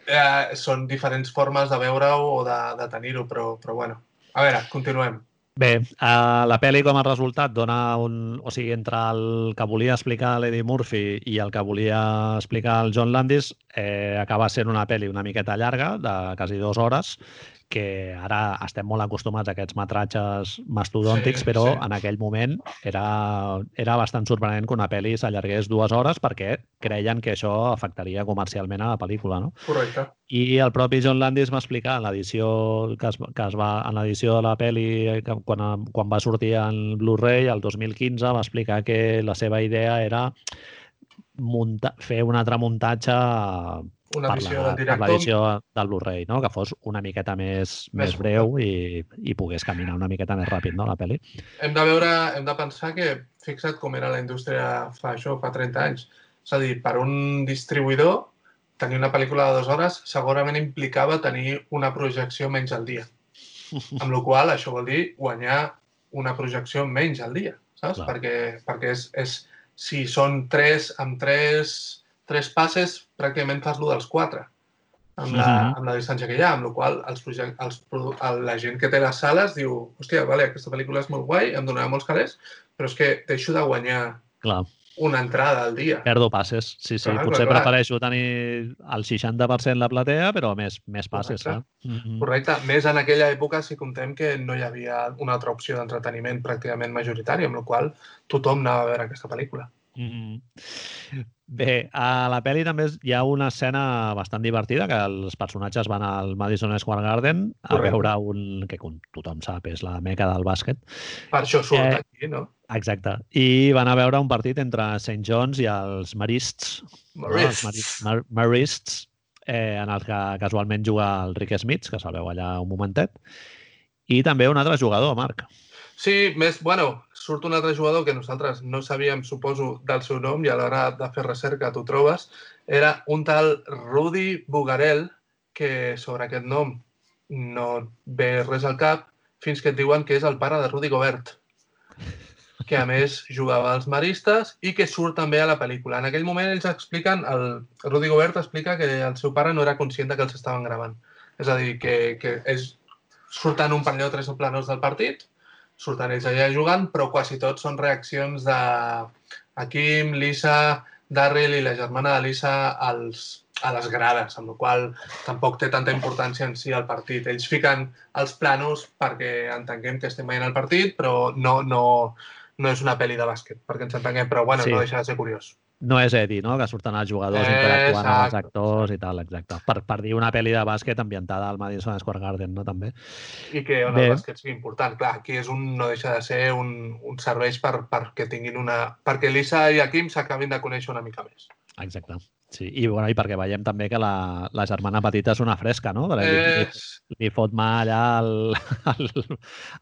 eh, són diferents formes de veure-ho o de, de tenir-ho, però, però bueno. A veure, continuem. Bé, eh, la pel·li com a resultat dona un... O sigui, entre el que volia explicar l'Eddie Murphy i el que volia explicar el John Landis, eh, acaba sent una pel·li una miqueta llarga, de quasi dues hores, que ara estem molt acostumats a aquests metratges mastodòntics, Sí, però sí. en aquell moment era, era bastant sorprenent que una pel·li s'allargués dues hores perquè creien que això afectaria comercialment a la pel·lícula, no? Correcte. I el propi John Landis va explicar en l'edició que es, que es va en l'edició de la pel·li que quan, quan va sortir en Blu-ray el 2015 va explicar que la seva idea era munta, fer un altre muntatge Una per visió la- del per director. l'edició del Blu-ray, no? que fos una miqueta més, Més més breu i, i pogués caminar una miqueta més ràpid, no, la pel·li. Hem de veure, hem de pensar que, fixa't com era la indústria fa això, fa 30 anys. És a dir, per un distribuïdor, tenir una pel·lícula de dues hores segurament implicava tenir una projecció menys al dia. Amb la qual això vol dir guanyar una projecció menys al dia, saps? Clar. Perquè, perquè és, és, si són tres, amb tres, tres passes, pràcticament fas lo dels quatre amb la, Mhm. amb la distància que hi ha, amb la qual els els, la gent que té les sales diu hòstia, vale, aquesta pel·lícula és molt guai, em donarà molts calés, però és que deixo de guanyar Clar, una entrada al dia. perdo passes. Sí, sí. Clar, Potser clar, clar. prefereixo tenir el 60% la platea, però més, més passes, Correcte. clar. Mhm. Correcte. Més en aquella època si comptem que no hi havia una altra opció d'entreteniment pràcticament majoritària, amb la qual tothom anava a veure aquesta pel·lícula. Mhm. Bé, a la pel·li també hi ha una escena bastant divertida que els personatges van al Madison Square Garden a Correcte. veure un que com tothom sap és la meca del bàsquet. Per això surt Eh, aquí, no? Exacte. I van a veure un partit entre St. John's i els Marists. no? Els Marists. Mar Marists, eh, en el que casualment juga el Rick Smith, que se'l veu allà un momentet. I també un altre jugador, Marc. Sí, més, bueno, surt un altre jugador que nosaltres no sabíem, suposo, del seu nom i a l'hora de fer recerca t'ho trobes. Era un tal Rudy Bugarel, que sobre aquest nom no ve res al cap, fins que et diuen que és el pare de Rudy Gobert, que a més jugava als maristes i que surt també a la pel·lícula. En aquell moment ells expliquen, el Rudy Gobert explica que el seu pare no era conscient de que els estaven gravant. És a dir, que, que és, surten un parell o tres planos del partit, surten ells allà jugant, però quasi tots són reaccions de Hakim, Lisa, Darryl i la germana de Lisa als, a les grades, amb la qual tampoc té tanta importància en si el partit. Ells fiquen els planos perquè entenguem que estem veient el partit, però no, no, no és una pel·li de bàsquet, perquè ens entenguem, però bueno, sí. no deixa de ser curiós no és Eddie, no? que surten els jugadors eh, interactuant exacte. amb els actors i tal, exacte. Per, per dir una pel·li de bàsquet ambientada al Madison Square Garden, no? també. I que on Bé. el bàsquet sigui important. Clar, aquí és un, no deixa de ser un, un servei per, perquè tinguin una... perquè Lisa i Akim s'acabin de conèixer una mica més. Exacte. Sí, i, bueno, i perquè veiem també que la, la germana petita és una fresca, no? Perquè li, li, li fot mà allà al, al,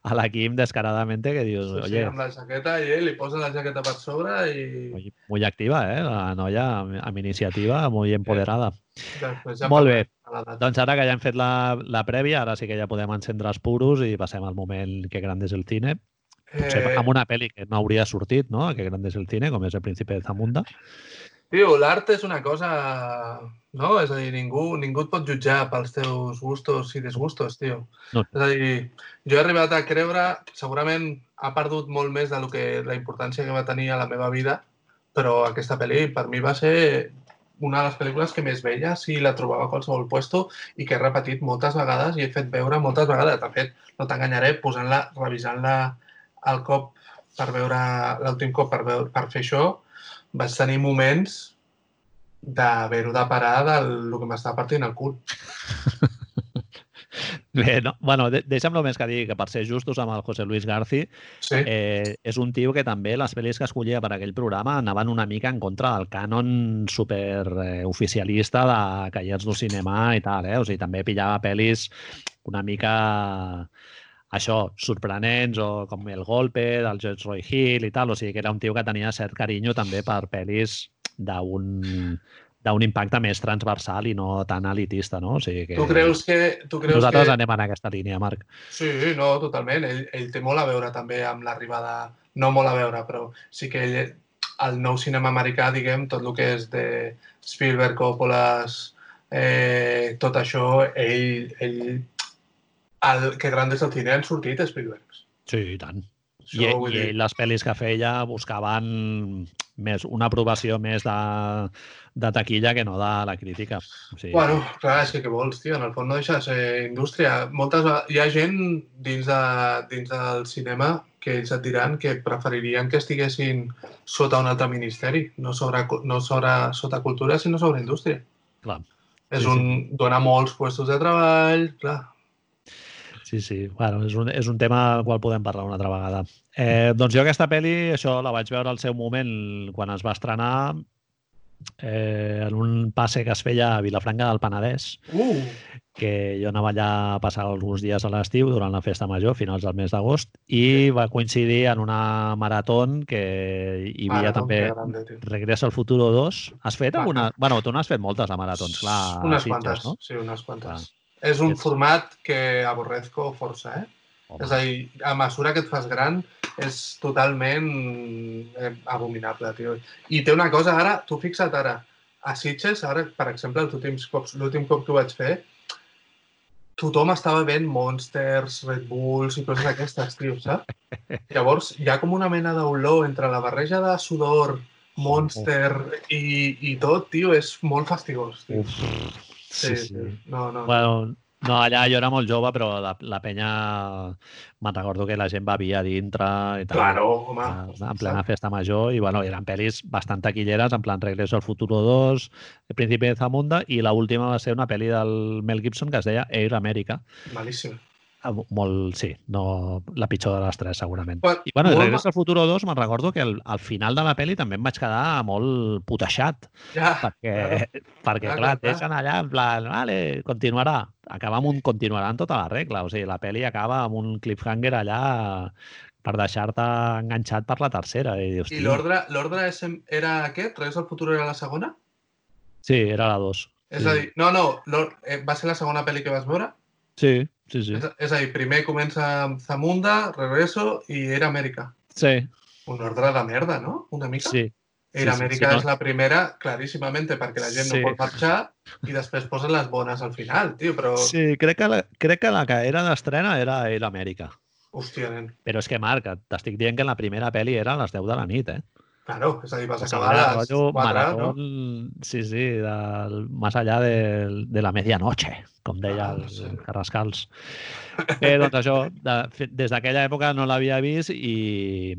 a l'equip descaradament que dius... Sí, oye, sí, amb la jaqueta i ell li posa la jaqueta per sobre i... Muy, muy activa, eh? La noia amb iniciativa, molt empoderada. Ja molt bé. Doncs ara que ja hem fet la, la prèvia, ara sí que ja podem encendre els puros i passem al moment que gran és el cine. Potser eh... amb una pel·li que no hauria sortit, no? Que gran és el cine, com és el príncipe de Zamunda. Tio, l'art és una cosa... No? És a dir, ningú, ningú et pot jutjar pels teus gustos i disgustos, tio. No. És a dir, jo he arribat a creure, segurament ha perdut molt més de lo que la importància que va tenir a la meva vida, però aquesta pel·li per mi va ser una de les pel·lícules que més veia si la trobava a qualsevol puesto i que he repetit moltes vegades i he fet veure moltes vegades. De fet, no t'enganyaré, posant-la, revisant-la al cop per veure l'últim cop per, veure, per fer això, vaig tenir moments d'haver-ho de parar del que m'estava partint el cul. Bé, no? bueno, de deixa'm només que digui que per ser justos amb el José Luis Garci, sí. eh, és un tio que també les pel·lis que escollia per aquell programa anaven una mica en contra del cànon super eh, oficialista de Callers del Cinema i tal, eh? O sigui, també pillava pel·lis una mica això, sorprenents, o com El Golpe, del George Roy Hill i tal, o sigui que era un tio que tenia cert carinyo també per pel·lis d'un d'un impacte més transversal i no tan elitista, no? O sigui que... Tu creus que... Tu creus Nosaltres que... anem en aquesta línia, Marc. Sí, no, totalment. Ell, ell té molt a veure també amb l'arribada... No molt a veure, però sí que ell, el nou cinema americà, diguem, tot el que és de Spielberg, Coppola, eh, tot això, ell, ell el, que gran des del cine han sortit Spielberg. Sí, i tant. Això, I, i dir... les pel·lis que feia buscaven més una aprovació més de, de taquilla que no de la crítica. O sigui... Bueno, clar, és que què vols, tio? En el fons no deixa de ser indústria. Moltes, hi ha gent dins, de, dins del cinema que ells et diran que preferirien que estiguessin sota un altre ministeri, no sobre, no sobre sota cultura, sinó sobre indústria. Clar. És sí, un, sí. dona molts puestos de treball, clar, Sí, sí. Bueno, és un, és un tema al qual podem parlar una altra vegada. Eh, doncs jo aquesta pel·li, això la vaig veure al seu moment quan es va estrenar eh, en un passe que es feia a Vilafranca del Penedès, uh. que jo anava allà a passar alguns dies a l'estiu durant la festa major, finals del mes d'agost, i sí. va coincidir en una marató que hi havia maratón, també grande, Regreso al Futuro 2. Has fet alguna... Bueno, tu n'has fet moltes de maratons, clar. Unes quantes, no? sí, unes quantes. Clar. És un format que aborrezco força, eh? Home. És a dir, a mesura que et fas gran és totalment eh, abominable, tio. I té una cosa, ara, tu fixa't ara, a Sitges, ara, per exemple, l'últim cop, cop que ho vaig fer, tothom estava veient Monsters, Red Bulls i coses d'aquestes, tio, saps? Llavors, hi ha com una mena d'olor entre la barreja de sudor, Monster i, i tot, tio, és molt fastigós, tio. Uf. Sí, sí. sí. No, no. Bueno, no, allà jo era molt jove, però la, la penya... Me'n recordo que la gent bevia dintre i tal. Claro, home. En plena festa major. I, bueno, eren pel·lis bastant taquilleres, en plan Regreso al Futuro 2, El Príncipe de Zamunda, i la última va ser una pel·li del Mel Gibson que es deia Air America. Malíssim. Ah, molt, sí, no, la pitjor de les tres, segurament. Well, I, bueno, Regreso al Futuro 2, me'n recordo que al, al final de la pel·li també em vaig quedar molt puteixat. Ja, perquè, ja. perquè ja, clar, et deixen allà en plan, vale, continuarà. Acaba amb un continuarà en tota la regla. O sigui, la pel·li acaba amb un cliffhanger allà per deixar-te enganxat per la tercera. I, dius, I l'ordre era aquest? Regreso al Futuro era la segona? Sí, era la 2. És sí. a dir, no, no, eh, va ser la segona pel·li que vas veure? Sí, sí, sí. És, és a dir, primer comença amb Zamunda, Regreso i Era Amèrica. Sí. Un ordre de merda, no? Una mica. Sí. Era sí, Amèrica sí, sí, és no? la primera, claríssimament, perquè la gent sí. no pot marxar i després posen les bones al final, tio, però... Sí, crec que la, crec que, la que era d'estrena era Era Amèrica. Hòstia, nen. Però és que, Marc, t'estic dient que la primera pel·li era a les 10 de la nit, eh? Claro, és a dir, vas acabar a les rotllo 4, no? maratón, sí, sí, del, más allá de, de la medianoche, com deia Ah, el no sé. Carrascals. Eh, doncs això, de, des d'aquella època no l'havia vist i,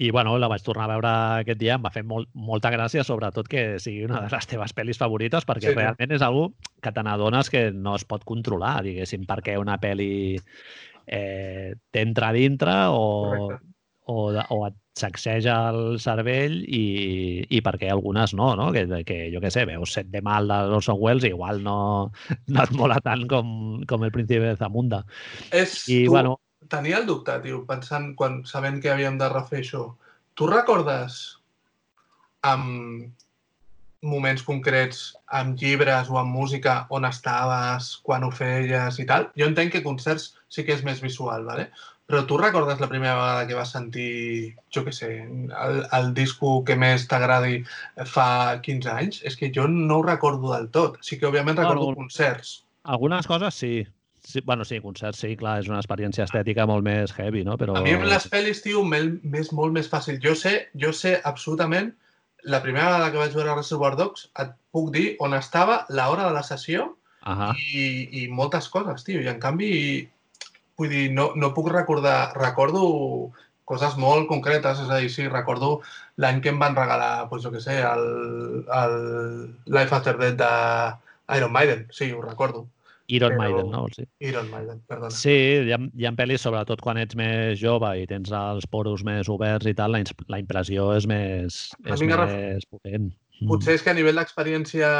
i bueno, la vaig tornar a veure aquest dia, em va fer molt, molta gràcia, sobretot que sigui una de les teves pel·lis favorites, perquè Sí, sí, no? realment és algo que te n'adones que no es pot controlar, diguéssim, perquè una pel·li eh, t'entra dintre o, Correcte. O, de- o et sacseja el cervell i, i perquè algunes no, no? Que, que jo què sé, veus set de mal de Orson Welles i igual no, no et mola tant com, com el príncipe de Zamunda. És, I, tu, bueno, tenia el dubte, tio, pensant, quan, sabent que havíem de refer això. Tu recordes amb moments concrets, amb llibres o amb música, on estaves, quan ho feies i tal? Jo entenc que concerts sí que és més visual, ¿vale? Però tu recordes la primera vegada que vas sentir, jo què sé, el, el disco que més t'agradi fa 15 anys? És que jo no ho recordo del tot. Sí que, òbviament, recordo Bueno, concerts. algunes coses sí. sí. Bueno, sí, concerts sí, clar, és una experiència estètica molt més heavy, no? Però... A mi amb les pel·lis, tio, m'és molt més fàcil. Jo sé, jo sé absolutament la primera vegada que vaig veure Reservoir Dogs et puc dir on estava, l'hora de la sessió Ahà. i, i moltes coses, tio. I en canvi, vull dir, no, no puc recordar... Recordo coses molt concretes, és a dir, sí, recordo l'any que em van regalar, doncs jo què sé, el, el Life After Death de Iron Maiden, sí, ho recordo. Iron però- Maiden, no? Sí. Iron Maiden, perdona. Sí, hi ha, hi ha pel·lis, sobretot quan ets més jove i tens els poros més oberts i tal, la, la impressió és més, és m'ha ref- més potent. Mm. Potser és que a nivell d'experiència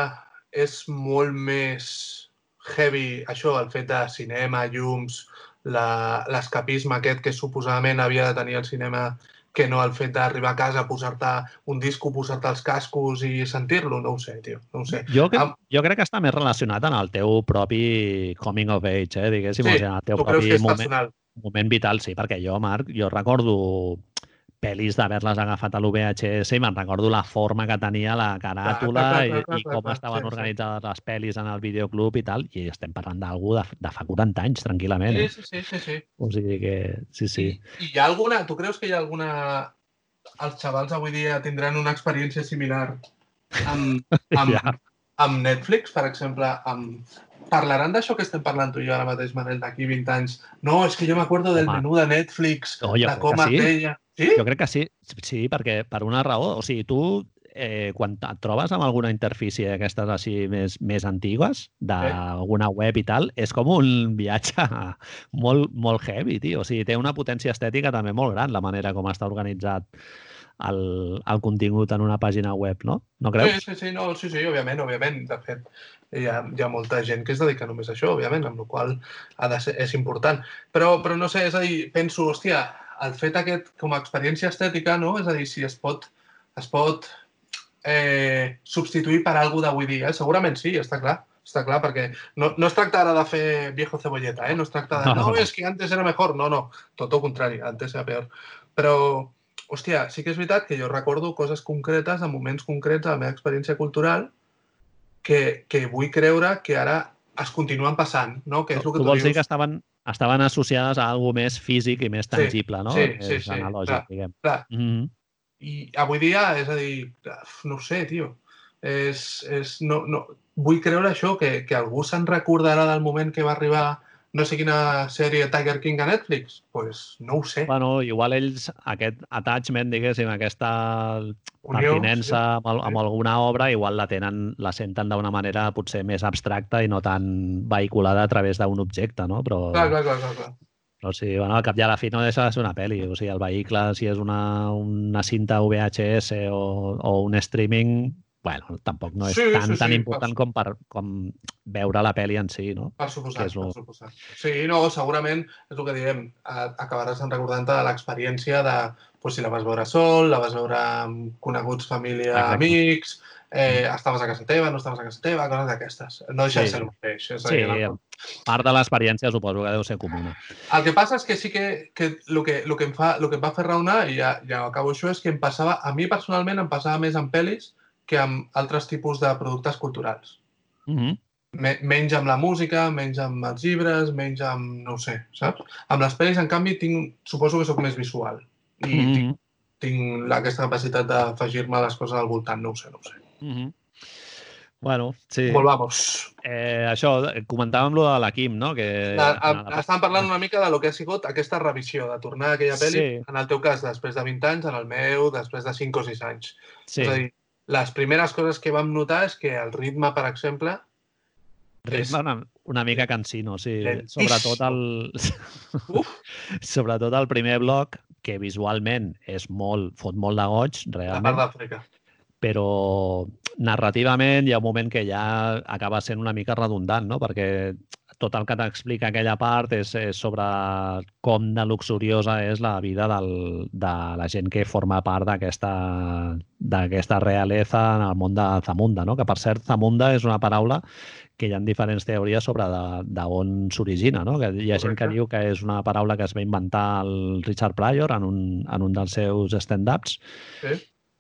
és molt més heavy això, el fet de cinema, llums, l'escapisme aquest que suposadament havia de tenir el cinema que no el fet d'arribar a casa, posar-te un disco, posar-te els cascos i sentir-lo. No ho sé, tio, no ho sé. Jo, cre Am- jo crec que està més relacionat en el teu propi coming of age, eh, diguéssim, Sí, o sigui, en el teu propi que moment, personal? moment vital, sí, perquè jo, Marc, jo recordo pel·lis d'haver-les agafat a l'UVHS i me'n recordo la forma que tenia la caràtula clar, clar, i, clar, clar, i clar, com estaven sí, sí. organitzades les pel·lis en el videoclub i tal, i estem parlant d'algú de, de fa 40 anys, tranquil·lament. Sí, Eh? sí, sí, sí, sí. O sigui que, sí, sí. I, I hi ha alguna... Tu creus que hi ha alguna... Els xavals avui dia tindran una experiència similar amb, amb, Ja. amb Netflix, per exemple, amb... Parlaran d'això que estem parlant tu i jo ara mateix, Manel, d'aquí 20 anys. No, és que jo m'acuerdo del menú de Netflix, No, de com que es sí. deia. Sí? Jo crec que sí, sí, perquè per una raó, o sigui, tu eh, quan et trobes amb alguna interfície d'aquestes així més, més antigues, d'alguna web i tal, és com un viatge molt, molt heavy, tio. O sigui, té una potència estètica també molt gran la manera com està organitzat el, el contingut en una pàgina web, no? No Sí, creus? sí, sí, no, sí, sí, òbviament, òbviament. De fet, hi ha, hi ha molta gent que es dedica només a això, òbviament, amb la qual ha de ser, és important. Però, però no sé, és a dir, penso, hòstia, el fet aquest com a experiència estètica, no? És a dir, si es pot, es pot eh, substituir per alguna d'avui dia. Eh? Segurament sí, està clar. Està clar, perquè no, no es tracta ara de fer viejo cebolleta, eh? No es tracta de, No, no, no. és que antes era mejor. No, no, tot el contrari, antes era peor. Però, hòstia, sí que és veritat que jo recordo coses concretes, en moments concrets de la meva experiència cultural, que, que vull creure que ara es continuen passant, no? Que és el que tu tu, vols dir dius. que estaven, estaven associades a alguna més físic i més Sí, tangible, no? sí, Que sí, és sí, analògic, clar, diguem. clar. Mm -hmm. I avui dia, és a dir, no sé, tio, és, és, no, no, vull creure això, que, que algú se'n recordarà del moment que va arribar no sé quina sèrie Tiger King a Netflix? Doncs pues no ho sé. Bueno, igual ells, aquest attachment, diguéssim, aquesta pertinença amb, sí. amb alguna obra, igual la tenen, la senten d'una manera potser més abstracta i no tan vehiculada a través d'un objecte, no? Però, Clar, clar, clar, clar, clar. però sí, bueno, al cap i a la fi no deixa de ser una pel·li. O sigui, el vehicle, si és una, una cinta VHS o, o un streaming, bueno, tampoc no és Sí, tan, sí, tan sí, important com, per, com veure la pel·li en si, no? Per és per suposat. Sí, no, segurament és el que diem, acabaràs en recordant-te de l'experiència de pues, si la vas veure sol, la vas veure amb coneguts, família, Exacte. amics, eh, estaves a casa teva, no estaves a casa teva, coses d'aquestes. No deixa de Sí. ser el mateix. És Sí, dir, en el- part de l'experiència suposo que deu ser comuna. El que passa és que sí que, que el que, el que, em fa, el que em va fer raonar, i ja, ja acabo això, és que em passava, a mi personalment em passava més amb pel·lis que amb altres tipus de productes culturals. Mm -hmm. Me, menys amb la música, menys amb els llibres, menys amb, no sé, saps? Amb les pel·lis, en canvi, tinc, suposo que sóc més visual. I Mm tinc, -hmm. tinc aquesta capacitat d'afegir-me les coses al voltant, no ho sé, no ho sé. Mm -hmm. Bueno, sí. Volvamos. Eh, això, comentàvem lo de la Kim, no? Que, La, a, estàvem parlant una mica de lo que ha sigut aquesta revisió, de tornar a aquella pel·li, Sí. en el teu cas, després de 20 anys, en el meu, després de 5 o 6 anys. Sí, És a dir, les primeres coses que vam notar és que el ritme, per exemple, ritme una, una mica cansino, sí. Lentíssim. Sobretot el, uf, sobretot el primer bloc, que visualment és molt, fot molt de goig, la realment. part d'Àfrica. però narrativament hi ha un moment que ja acaba sent una mica redundant, no? perquè tot el que t'explica aquella part és, és sobre com de luxuriosa és la vida del, de la gent que forma part d'aquesta realeza en el món de Zamunda, no? que per cert Zamunda és una paraula que hi ha diferents teories sobre d'on s'origina, no? que hi ha gent que diu que és una paraula que es va inventar el Richard Pryor en un, en un dels seus stand-ups, Sí?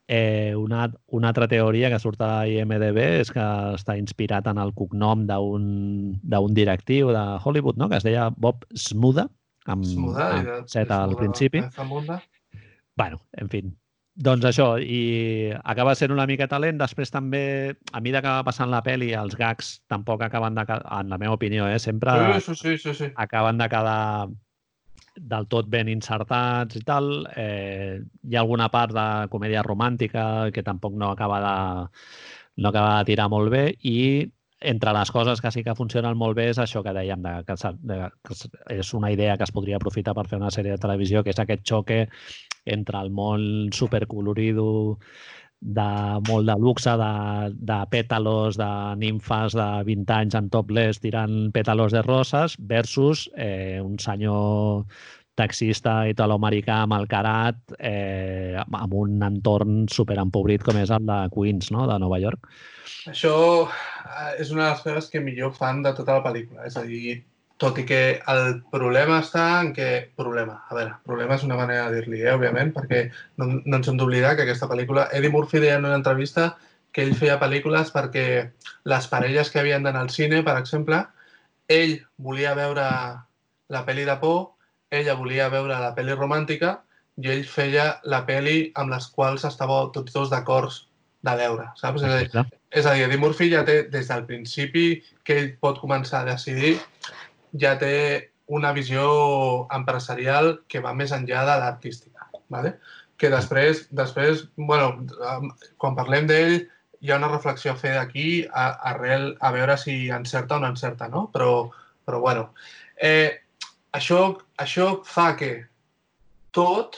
Eh, una, una altra teoria que surt a IMDB és que està inspirat en el cognom d'un directiu de Hollywood, no? que es deia Bob Smuda, amb, Smuda, amb de, set al principi. bueno, en fi. Doncs això, i acaba sent una mica talent. Després també, a mesura que va passant la pel·li, els gags tampoc acaben de... En la meva opinió, eh? sempre Sí, sí, sí, sí, sí. acaben de quedar del tot ben insertats i tal. Eh, hi ha alguna part de comèdia romàntica que tampoc no acaba de, no acaba de tirar molt bé i entre les coses que sí que funcionen molt bé és això que dèiem, de, que, de, que és una idea que es podria aprofitar per fer una sèrie de televisió, que és aquest xoque entre el món supercolorido de molt de luxe, de, de pètalos, de nimfes de 20 anys en topless tirant pètalos de roses versus eh, un senyor taxista italoamericà amb el carat eh, amb un entorn superempobrit com és el de Queens, no?, de Nova York. Això eh, és una de les coses que millor fan de tota la pel·lícula. És a dir, tot i que el problema està en que... Problema, a veure, problema és una manera de dir-li, eh, òbviament, perquè no, no ens hem d'oblidar que aquesta pel·lícula... Eddie Murphy deia en una entrevista que ell feia pel·lícules perquè les parelles que havien d'anar al cine, per exemple, ell volia veure la pel·li de por, ella volia veure la pel·li romàntica i ell feia la pel·li amb les quals estàveu tots dos d'acord de veure, saps? És a dir, és a dir, Eddie Murphy ja té, des del principi que ell pot començar a decidir, ja té una visió empresarial que va més enllà de l'artística. ¿vale? Que després, després bueno, quan parlem d'ell, hi ha una reflexió a fer d'aquí arrel a veure si encerta o no encerta, no? Però, però bueno, eh, això, això fa que tot,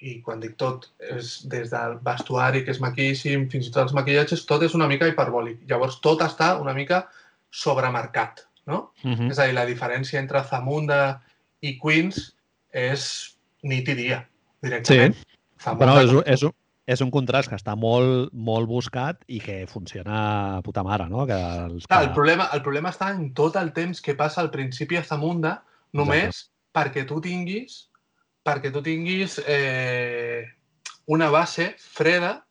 i quan dic tot, és des del vestuari, que és maquíssim, fins i tot els maquillatges, tot és una mica hiperbòlic. Llavors, tot està una mica sobremarcat, no? Uh -huh. És a dir, la diferència entre Zamunda i Queens és nit i dia, directament. Zamunda, Però és, és, un, és un contrast que està molt, molt buscat i que funciona a puta mare, no? Que els que... el, problema, el problema està en tot el temps que passa al principi a Zamunda només perquè tu tinguis perquè tu tinguis eh, una base freda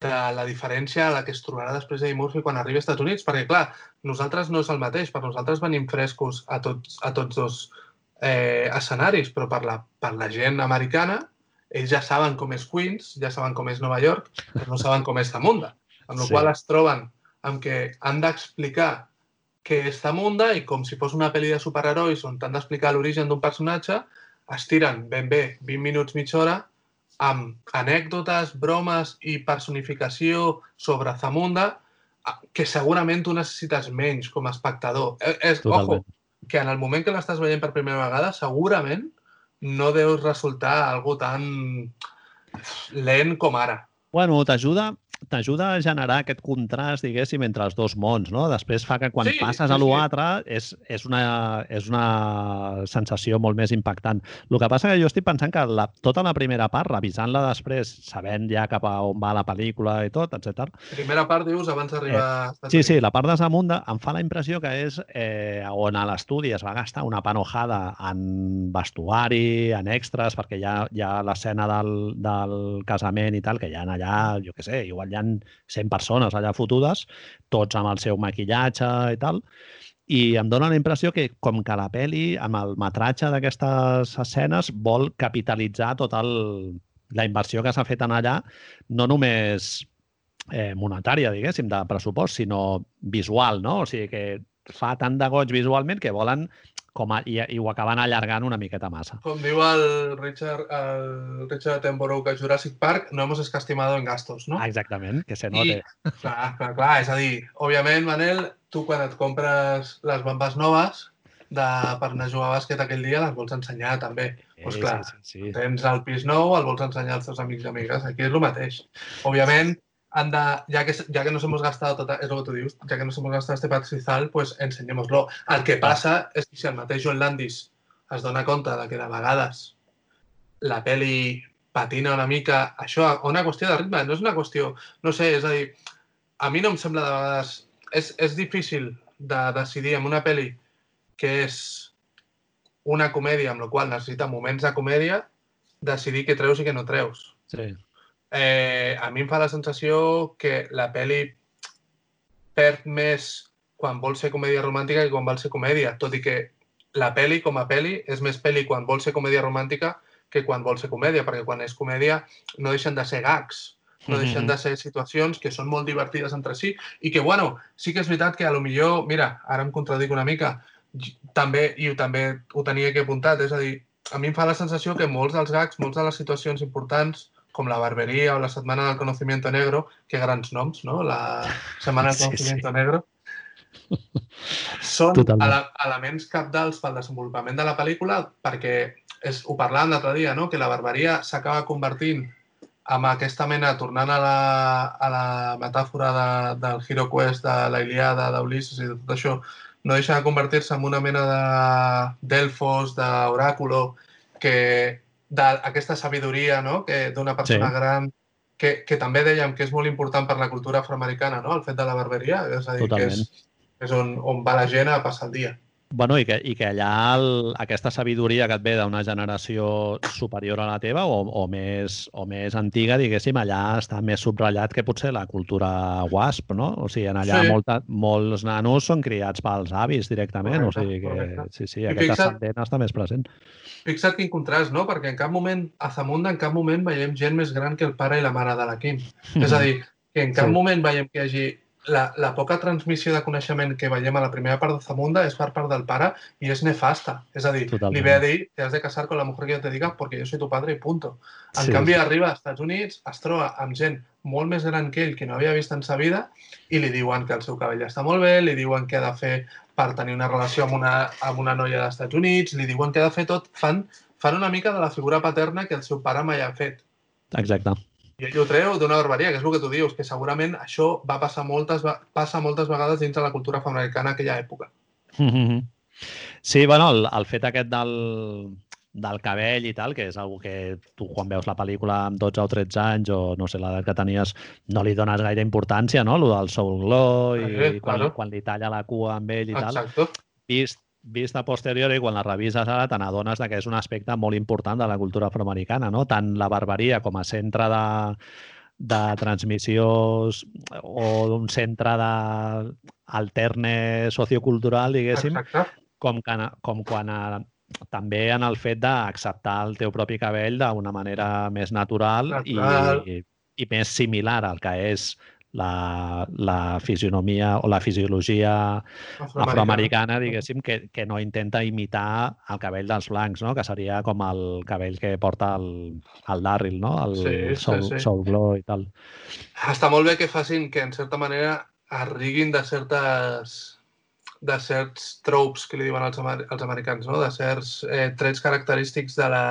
de la diferència a la que es trobarà després d'Eddie Murphy quan arribi als Estats Units, perquè, clar, nosaltres no és el mateix, per nosaltres venim frescos a tots, a tots dos eh, escenaris, però per la, per la gent americana, ells ja saben com és Queens, ja saben com és Nova York, però no saben com és Zamunda. Amb la Sí. qual es troben amb que han d'explicar què és Zamunda i com si fos una pel·li de superherois on t'han d'explicar l'origen d'un personatge, es tiren ben bé 20 minuts, mitja hora, amb anècdotes, bromes i personificació sobre Zamunda, que segurament tu necessites menys com a espectador. Eh, És, Totalment. ojo, que en el moment que l'estàs veient per primera vegada, segurament no deus resultar algo tan lent com ara. Bueno, t'ajuda t'ajuda a generar aquest contrast, diguéssim, entre els dos mons, no? Després fa que quan Sí, passes sí, a sí. l'altre és, és, una, és una sensació molt més impactant. El que passa que jo estic pensant que la, tota la primera part, revisant-la després, sabent ja cap a on va la pel·lícula i tot, etc. Primera part, dius, abans d'arribar Estats Sí, sí, la part de Zamunda em fa la impressió que és eh, on a l'estudi es va gastar una panojada en vestuari, en extras, perquè hi ha, hi ha l'escena del, del casament i tal, que hi ha allà, jo què sé, igual hi ha 100 persones allà fotudes, tots amb el seu maquillatge i tal, i em dóna la impressió que com que la peli, amb el metratge d'aquestes escenes, vol capitalitzar tot el, la inversió que s'ha fet en allà no només eh, monetària, diguéssim, de pressupost, sinó visual, no? O sigui que fa tant de goig visualment que volen com a, i, i ho acaben allargant una miqueta massa. Com diu el Richard, el Richard Attenborough que Jurassic Park, no hemos escastimado en gastos, no? Ah, exactament, que se note. I, clar, clar, clar, és a dir, òbviament, Manel, tu quan et compres les bambes noves de, per anar a jugar a bàsquet aquell dia les vols ensenyar també. Doncs pues, clar, sí, sí, sí. tens el pis nou, el vols ensenyar als teus amics i amigues, aquí és el mateix. Òbviament, han de, ya que, ya que nos hemos gastado, total, es lo que tú dices, ya que nos hemos gastado este pastizal, pues enseñémoslo. El que passa és que si el mateix John Landis es dona compte de que de vegades la peli patina una mica, això, una qüestió de ritme, no és una qüestió, no sé, és a dir, a mi no em sembla de vegades, és, és difícil de decidir en una peli que és una comèdia amb la qual necessita moments de comèdia, decidir què treus i què no treus. Sí eh, a mi em fa la sensació que la peli perd més quan vol ser comèdia romàntica que quan vol ser comèdia, tot i que la peli com a peli és més peli quan vol ser comèdia romàntica que quan vol ser comèdia, perquè quan és comèdia no deixen de ser gags, no deixen de ser situacions que són molt divertides entre si i que, bueno, sí que és veritat que a lo millor, mira, ara em contradic una mica, també, i també ho tenia que apuntat, és a dir, a mi em fa la sensació que molts dels gags, molts de les situacions importants com la Barberia o la Setmana del Conocimiento Negro, que grans noms, no? La Setmana del sí, Conocimiento sí. Negro. Són ele elements capdals pel desenvolupament de la pel·lícula perquè és, ho parlàvem l'altre dia, no? que la barbaria s'acaba convertint amb aquesta mena, tornant a la, a la metàfora de, del Hero Quest, de la Iliada, d'Ulisses i de tot això, no deixa de convertir-se en una mena de Delfos, d'oràculo, que d'aquesta sabidoria no? que d'una persona sí. gran que, que també dèiem que és molt important per la cultura afroamericana, no? el fet de la barberia, és a dir, Totalment. que és, és on, on va la gent a passar el dia. Bueno, i que, i que allà el, aquesta sabidoria que et ve d'una generació superior a la teva o, o, més, o més antiga, diguéssim, allà està més subratllat que potser la cultura WASP, no? O sigui, en allà sí. molta, molts nanos són criats pels avis directament, correcte, o sigui que correcte. sí, sí, I aquest ascendent està més present. Fixa't quin contrast, no? Perquè en cap moment, a Zamunda, en cap moment veiem gent més gran que el pare i la mare de la Kim. Mm. És a dir, que en cap sí. moment veiem que hi hagi la, la poca transmissió de coneixement que veiem a la primera part de Zamunda és per part del pare i és nefasta. És a dir, Totalment. li ve a dir te has de casar con la mujer que yo te diga porque yo soy tu padre i punto. En sí, canvi, sí. arriba als Estats Units, es troba amb gent molt més gran que ell, que no havia vist en sa vida, i li diuen que el seu cabell està molt bé, li diuen que ha de fer per tenir una relació amb una, amb una noia dels Estats Units, li diuen que ha de fer tot, fan, fan una mica de la figura paterna que el seu pare mai ha fet. Exacte. I ell ho treu d'una barbaria, que és el que tu dius, que segurament això va passar moltes, passa moltes vegades dins de la cultura afroamericana aquella època. Mm -hmm. Sí, bueno, el, el fet aquest del, del cabell i tal, que és algo que tu quan veus la pel·lícula amb 12 o 13 anys o no sé l'edat que tenies no li dones gaire importància, no? Lo del soul glow i, eh, i quan, claro. quan li talla la cua amb ell i Exacto. tal. Vist, vist a posteriori, quan la revises ara, te n'adones que és un aspecte molt important de la cultura afroamericana, no? Tant la barbaria com a centre de, de transmissió o d'un centre de alterne sociocultural, diguéssim, com, que, com quan a, també en el fet d'acceptar el teu propi cabell d'una manera més natural, natural. I, i més similar al que és la, la fisionomia o la fisiologia afroamericana, afroamericana diguéssim, que, que no intenta imitar el cabell dels blancs, no? que seria com el cabell que porta el, el Darryl, no? el sí, Soul, sí, sí. Soul Glow i tal. Està molt bé que facin que, en certa manera, arriguin de certes de certs tropes que li diuen els, amer els americans, no? de certs eh, trets característics de la,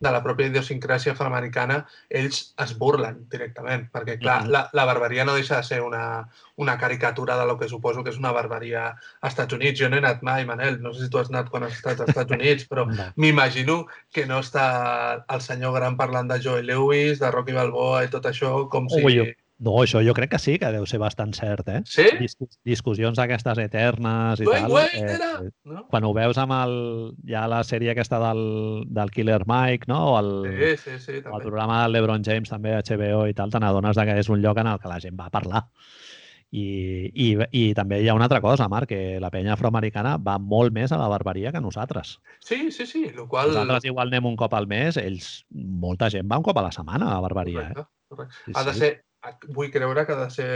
de la pròpia idiosincràsia afroamericana, ells es burlen directament, perquè, clar, mm -hmm. la, la barbaria no deixa de ser una, una caricatura de lo que suposo que és una barbaria als Estats Units. Jo no he anat mai, Manel, no sé si tu has anat quan has estat als Estats Units, però no. m'imagino que no està el senyor gran parlant de Joe Lewis, de Rocky Balboa i tot això, com si... Ui, no, això jo crec que sí, que deu ser bastant cert, eh? Sí? Dis discussions aquestes eternes i wait, tal. Wait, eh, era... no? Quan ho veus amb el, ja la sèrie aquesta del, del Killer Mike, no? O el, sí, sí, sí, també. el programa del LeBron James també HBO i tal, te n'adones que és un lloc en el que la gent va a parlar. I, i, I també hi ha una altra cosa, Marc, que la penya afroamericana va molt més a la barbaria que nosaltres. Sí, sí, sí. Lo qual... Nosaltres igual anem un cop al mes, ells, molta gent va un cop a la setmana a la barbaria. Correcte, Eh? correcte. Sí, Ha de sí. ser, vull creure que ha de ser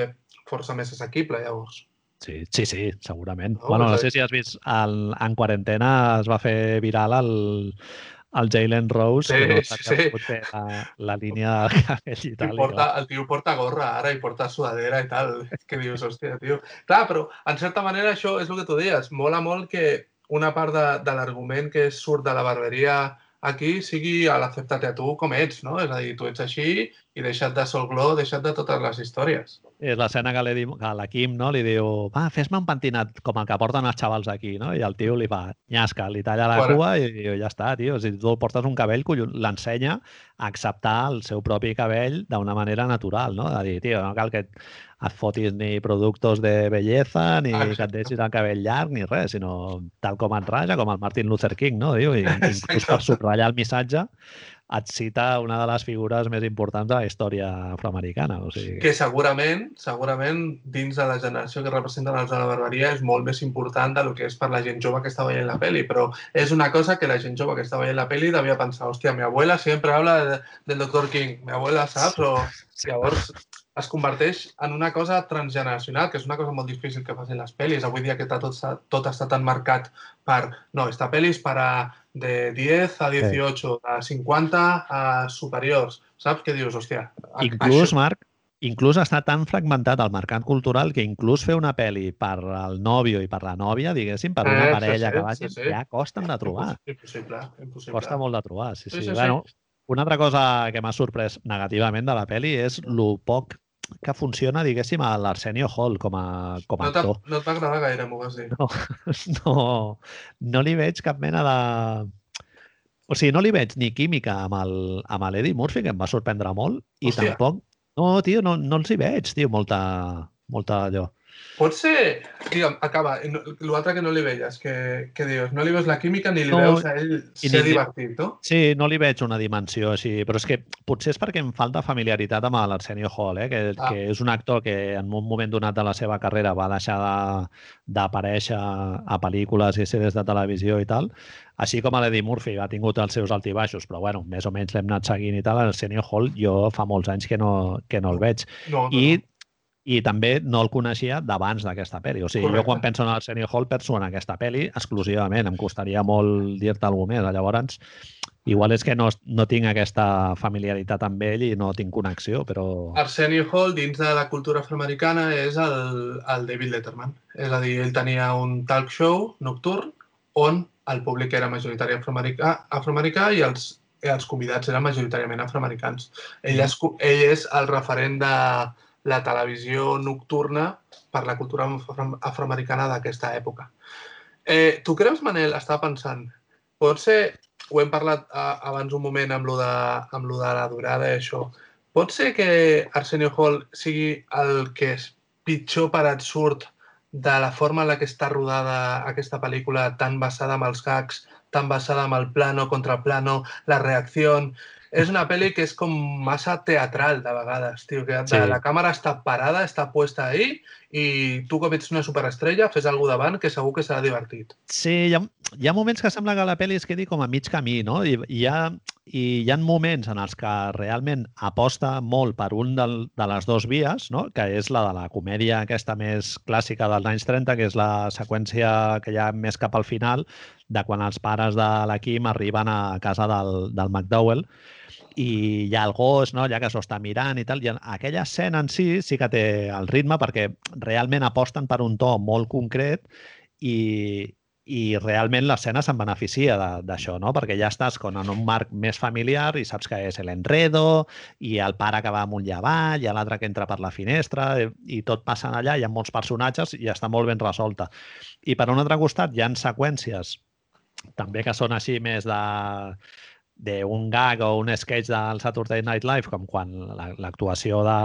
força més assequible, llavors. Sí, sí, sí, segurament. No, bueno, no sé si has vist, el, en quarantena es va fer viral el, el Jalen Rose, Sí, que no sí, sí. la, la línia del cabell i tal. i porta, el tio porta gorra ara i porta sudadera i tal. Que dius, hòstia, tio. Clar, però en certa manera això és el que tu deies. Mola molt que una part de, de l'argument que surt de la barberia aquí sigui a l'acceptar-te a tu com ets, no? És a dir, tu ets així i deixa't de Sol Glow, deixa't de totes les històries. És l'escena que, li diu- que la Kim no, li diu va, fes-me un pentinat com el que porten els xavals aquí, no? I el tio li fa nyasca, li talla la Fora. cua i, i ja està, tio. Si tu portes un cabell, l'ensenya a acceptar el seu propi cabell d'una manera natural, no? De dir, tio, no cal que et fotis ni productes de bellesa, ni Exacte. que et deixis el cabell llarg, ni res, sinó tal com et raja, com el Martin Luther King, no? Diu, i inclús per subratllar el missatge et cita una de les figures més importants de la història afroamericana. O sigui, Que segurament, segurament, dins de la generació que representen els de la barberia és molt més important del que és per la gent jove que està veient la peli, però és una cosa que la gent jove que està veient la peli devia pensar, hòstia, mi abuela sempre habla de, del Dr. King, mi abuela saps? O llavors es converteix en una cosa transgeneracional, que és una cosa molt difícil que facin les pel·lis. Avui dia que està tot, tot està tan marcat per, no, esta pel·li és per a de 10 a 18, de 50 a superiors. Saps què dius? Hòstia, a- Inclús, això- Marc, inclús està tan fragmentat el mercat cultural que inclús fer una pel·li per al nòvio i per la nòvia, diguéssim, per una Eh, sí, parella sí, que sí, vagin, sí. ja costen de trobar. Impossible, impossible. Costa molt de trobar, sí, Sí, sí. sí, sí. Una altra cosa que m'ha sorprès negativament de la pel·li és lo poc que funciona, diguéssim, a l'Arsenio Hall com a, com a No actor. no et va agradar gaire, m'ho vas dir. No, no li veig cap mena de... O sigui, no li veig ni química amb el- amb l'Eddie Murphy, que em va sorprendre molt, i Hòstia. tampoc... No, tio, no, no els hi veig, tio, molta, molta allò. Pot ser, digue'm, acaba, l'altre que no li veies, que, que dius, no li veus la química ni li No, veus a ell ser ni- divertit, no? Sí, no li veig una dimensió així, però és que potser és perquè em falta familiaritat amb l'Arsenio Hall, eh? que, Ah. que és un actor que en un moment donat de la seva carrera va deixar de- d'aparèixer a pel·lícules i sèries de televisió i tal, així com l'Eddie Murphy ha tingut els seus altibaixos, però bueno, més o menys l'hem anat seguint i tal, l'Arsenio Hall jo fa molts anys que no, que no el veig. No, no, I, no. I també no el coneixia d'abans d'aquesta pel·li. O sigui, Correcte. jo quan penso en Arsenio Hall penso en aquesta pel·li exclusivament. Em costaria molt dir-te alguna més. Llavors, igual és que no, no tinc aquesta familiaritat amb ell i no tinc connexió, però... Arsenio Hall, dins de la cultura afroamericana, és el, el David Letterman. És a dir, ell tenia un talk show nocturn on el públic era majoritari afroamericà, afroamericà i els, els convidats eren majoritàriament afroamericans. Ell, és, ell és el referent de la televisió nocturna per la cultura afro- afroamericana d'aquesta època. Eh, tu creus, Manel, estava pensant, pot ser, ho hem parlat a, abans un moment amb lo, de, amb lo de la durada i això, pot ser que Arsenio Hall sigui el que és pitjor per et surt de la forma en la que està rodada aquesta pel·lícula tan basada en els gags, tan basada en el plano contra plano, la reacció... És una pel·li que és com massa teatral de vegades, tio, que Sí. la càmera està parada, està puesta ahí i tu com ets una superestrella fes alguna davant que segur que serà divertit. Sí, hi ha, hi ha moments que sembla que la pel·li es quedi com a mig camí, no? I, hi, ha, i hi ha moments en els que realment aposta molt per un del, de les dues vies, no? que és la de la comèdia aquesta més clàssica dels anys 30, que és la seqüència que hi ha més cap al final, de quan els pares de la Kim arriben a casa del, del McDowell i hi ha el gos, no? ja que s'ho està mirant i tal, i aquella escena en si sí que té el ritme perquè realment aposten per un to molt concret i, i realment l'escena se'n beneficia d'això, no? perquè ja estàs con, en un marc més familiar i saps que és l'enredo i el pare que va amunt i avall i l'altre que entra per la finestra i, i tot passant allà, hi ha molts personatges i està molt ben resolta. I per un altre costat hi han seqüències també que són així més de d'un gag o un sketch del Saturday Night Live, com quan la- l'actuació de,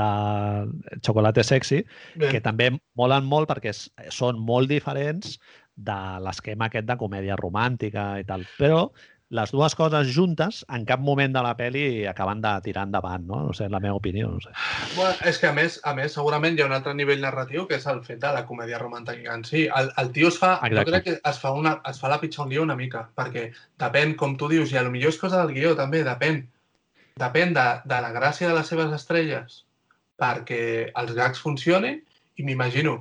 de Chocolate Sexy, Bé, que també molen molt perquè són molt diferents de l'esquema aquest de comèdia romàntica i tal. Però les dues coses juntes en cap moment de la pel·li acaben de tirar endavant, no? No sé, la meva opinió, no sé. Bueno, és que a més, a més, segurament hi ha un altre nivell narratiu que és el fet de la comèdia romàntica en si. El, el tio es fa, Exacte. jo crec que es fa, una, es fa la pitjor un lío una mica, perquè depèn, com tu dius, i a lo millor és cosa del guió també, depèn. Depèn de, de la gràcia de les seves estrelles perquè els gags funcionin i m'imagino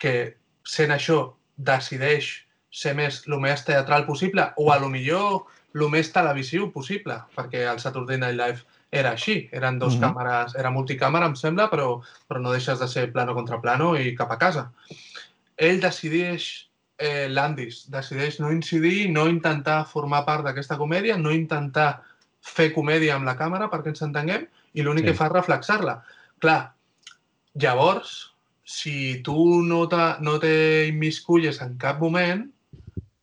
que sent això decideix ser més el més teatral possible o a lo millor el més televisiu possible, perquè el Saturday Night Live era així, eren dos Mhm. càmeres, era multicàmera, em sembla, però, però no deixes de ser plano contra plano i cap a casa. Ell decideix, eh, Landis, decideix no incidir, no intentar formar part d'aquesta comèdia, no intentar fer comèdia amb la càmera perquè ens entenguem, i l'únic Sí. que fa és reflexar-la. Clar, llavors, si tu no, te, no t'immisculles en cap moment,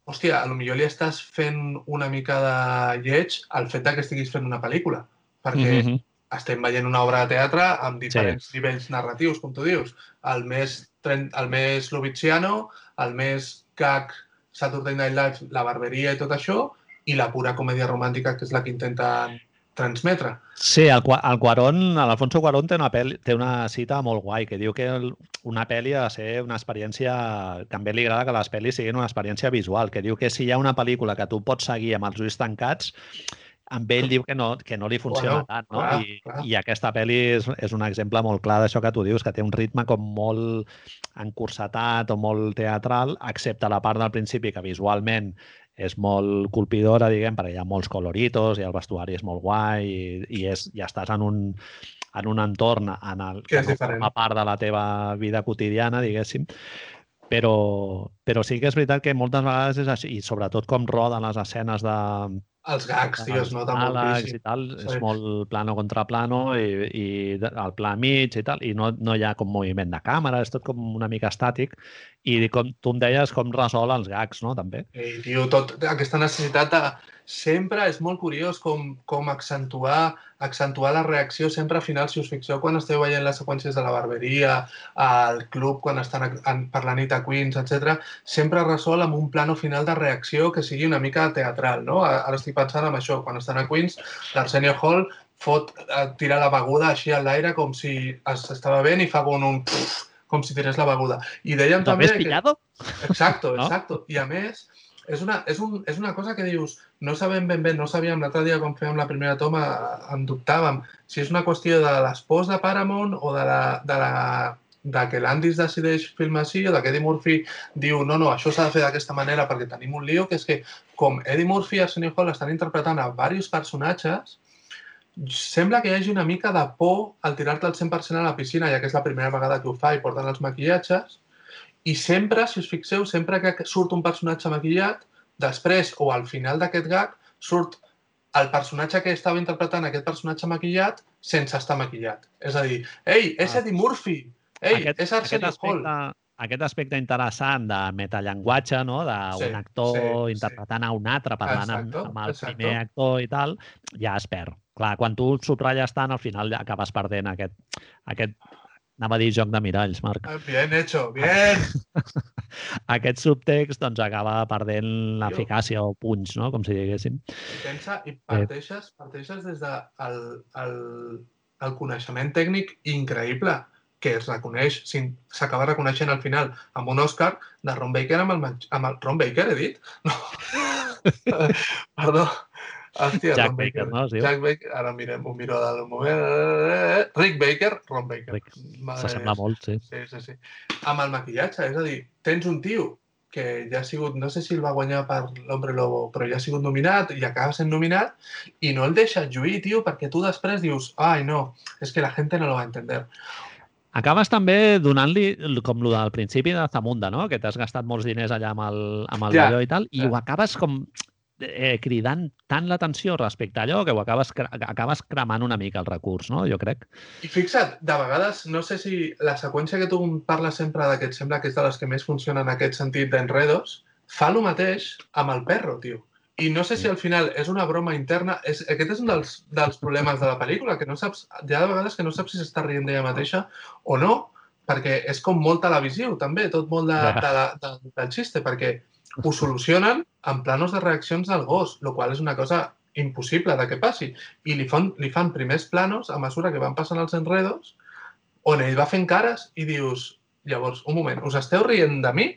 hòstia, a lo millor li estàs fent una mica de lleig al fet que estiguis fent una pel·lícula. Perquè Mhm. estem veient una obra de teatre amb diferents sí. nivells narratius, com tu dius. El més, tren- el més Lovitziano, el més gag Saturday Night Live, la barberia i tot això, i la pura comèdia romàntica, que és la que intenten transmetre. Sí, el, el Cuarón, l'Alfonso Cuarón té una, pel, té una cita molt guai que diu que el, una pel·li ha de ser una experiència... També li agrada que les pel·lis siguin una experiència visual, que diu que si hi ha una pel·lícula que tu pots seguir amb els ulls tancats, amb ell diu que no, que no li funciona Bueno, tant, no? clar, I, clar. I aquesta pel·li és, és un exemple molt clar d'això que tu dius, que té un ritme com molt encursetat o molt teatral, excepte la part del principi que visualment és molt colpidora, diguem, perquè hi ha molts coloritos i el vestuari és molt guai i, i, és, i estàs en un, en un entorn en el, Que és no forma part de la teva vida quotidiana, diguéssim, però, però sí que és veritat que moltes vegades és així, i sobretot com roden les escenes de, Els gags, tio, es nota moltíssim. i tal, Sí. és molt plano contra plano i, i el pla mig i tal, i no, no hi ha com moviment de càmera, és tot com una mica estàtic, i com tu em deies, com resol els gags, no?, també. I, tio, tot, aquesta necessitat de... Sempre és molt curiós com, com accentuar, accentuar la reacció sempre al final, si us fixeu, quan esteu veient les seqüències de la barberia, al club, quan estan en, per la nit a Queens, etc, sempre resol amb un plano final de reacció que sigui una mica teatral, no? Ara estic pensant en això, quan estan a Queens, l'Arsenio Hall fot, eh, tira la beguda així a l'aire com si es estava ben i fa com un... Com si tirés la beguda. I dèiem ¿Lo també habéis que... pillado? Exacto, No? exacto. I a més, és una, és, un, és una cosa que dius, no sabem ben bé, no sabíem l'altre dia quan fèiem la primera toma, en dubtàvem si és una qüestió de les pors de Paramount o de la, de la de que l'Andis decideix filmar així o de que Eddie Murphy diu no, no, això s'ha de fer d'aquesta manera perquè tenim un lío, que és que com Eddie Murphy i Arsenio Hall estan interpretant a diversos personatges, sembla que hi hagi una mica de por al tirar-te al 100% a la piscina, ja que és la primera vegada que ho fa i porten els maquillatges, i sempre, si us fixeu, sempre que surt un personatge maquillat, després o al final d'aquest gag surt el personatge que estava interpretant aquest personatge maquillat sense estar maquillat. És a dir, ei, és Ah. Eddie Murphy! Ei, aquest, és aquest Arsenio Hall! aspecte, aquest aspecte interessant de metallenguatge, no? d'un Sí, actor sí, sí. interpretant a un altre, parlant amb, Exacto, amb el exacto. primer actor i tal, ja es perd. Clar, quan tu subratlles tant, al final acabes perdent aquest, aquest anava a dir joc de miralls, Marc. Ah, Bien hecho, bien! Aquest subtext doncs, acaba perdent l'eficàcia o punys, no? com si diguéssim. I pensa, i parteixes, parteixes des del de el, el, el coneixement tècnic increïble que es reconeix, sin- s'acaba reconeixent al final amb un Òscar de Ron Baker amb el, amb el Ron Baker, he dit? No. Perdó. Hòstia, Jack Ron Baker, no, es diu? Jack Baker, ara mirem, ho miro del moment. Rick Baker, Ron Baker. Rick, S'assembla molt, sí. Sí, sí, sí. Amb el maquillatge, és a dir, tens un tio que ja ha sigut, no sé si el va guanyar per l'Hombre Lobo, però ja ha sigut nominat i acaba sent nominat i no el deixa lluir, tio, perquè tu després dius, ai, no, és que la gente no lo va a entender. Acabes també donant-li, com lo del principi de Zamunda, no? que t'has gastat molts diners allà amb el, amb el Ja, i tal, i ja. ho acabes com eh, cridant tant l'atenció respecte a allò que ho acabes, cre- acabes cremant una mica el recurs, no? Jo crec. I fixa't, de vegades, no sé si la seqüència que tu parles sempre de que et sembla que és de les que més funciona en aquest sentit d'enredos, fa el mateix amb el perro, tio. I no sé si al final és una broma interna. És, aquest és un dels, dels problemes de la pel·lícula, que no saps, ha de vegades que no saps si s'està rient d'ella mateixa o no, perquè és com molt televisiu, també, tot molt de, Ja. de, la- de, del xiste, perquè ho solucionen en planos de reaccions del gos, el qual és una cosa impossible de que passi. I li fan, li fan primers planos a mesura que van passant els enredos on ell va fent cares i dius, llavors, un moment, us esteu rient de mi?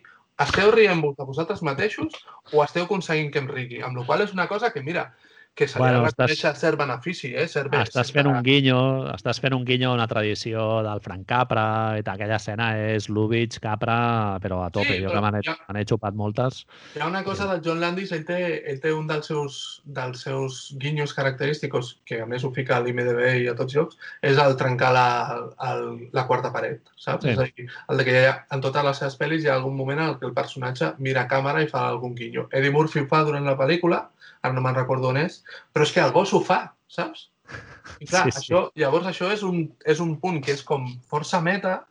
Esteu rient-vos de vosaltres mateixos o esteu aconseguint que em rigui? Amb la qual és una cosa que, mira, que se li Bueno, ha de estàs- cert benefici, eh? Cert bé, Estàs fent un guinyo, estàs fent un guinyo a una tradició del Frank Capra i aquella escena és Lubitsch, Capra, però a tope. Sí, jo que me n'he ja- me n'he xupat moltes. Hi ha una cosa del John Landis, ell té, ell té un dels seus, dels seus guinyos característics, que a més ho fica a l'IMDB i a tots llocs, és el trencar la, el, la quarta paret, saps? Sí. És a dir, el de que ha, en totes les seves pel·lis hi ha algun moment en què el personatge mira a càmera i fa algun guinyo. Eddie Murphy ho fa durant la pel·lícula, ara no me'n recordo on és, però és que el gos ho fa, saps? I clar, Sí, sí, sí. sí. Això, llavors això és un, és un punt que és com força meta,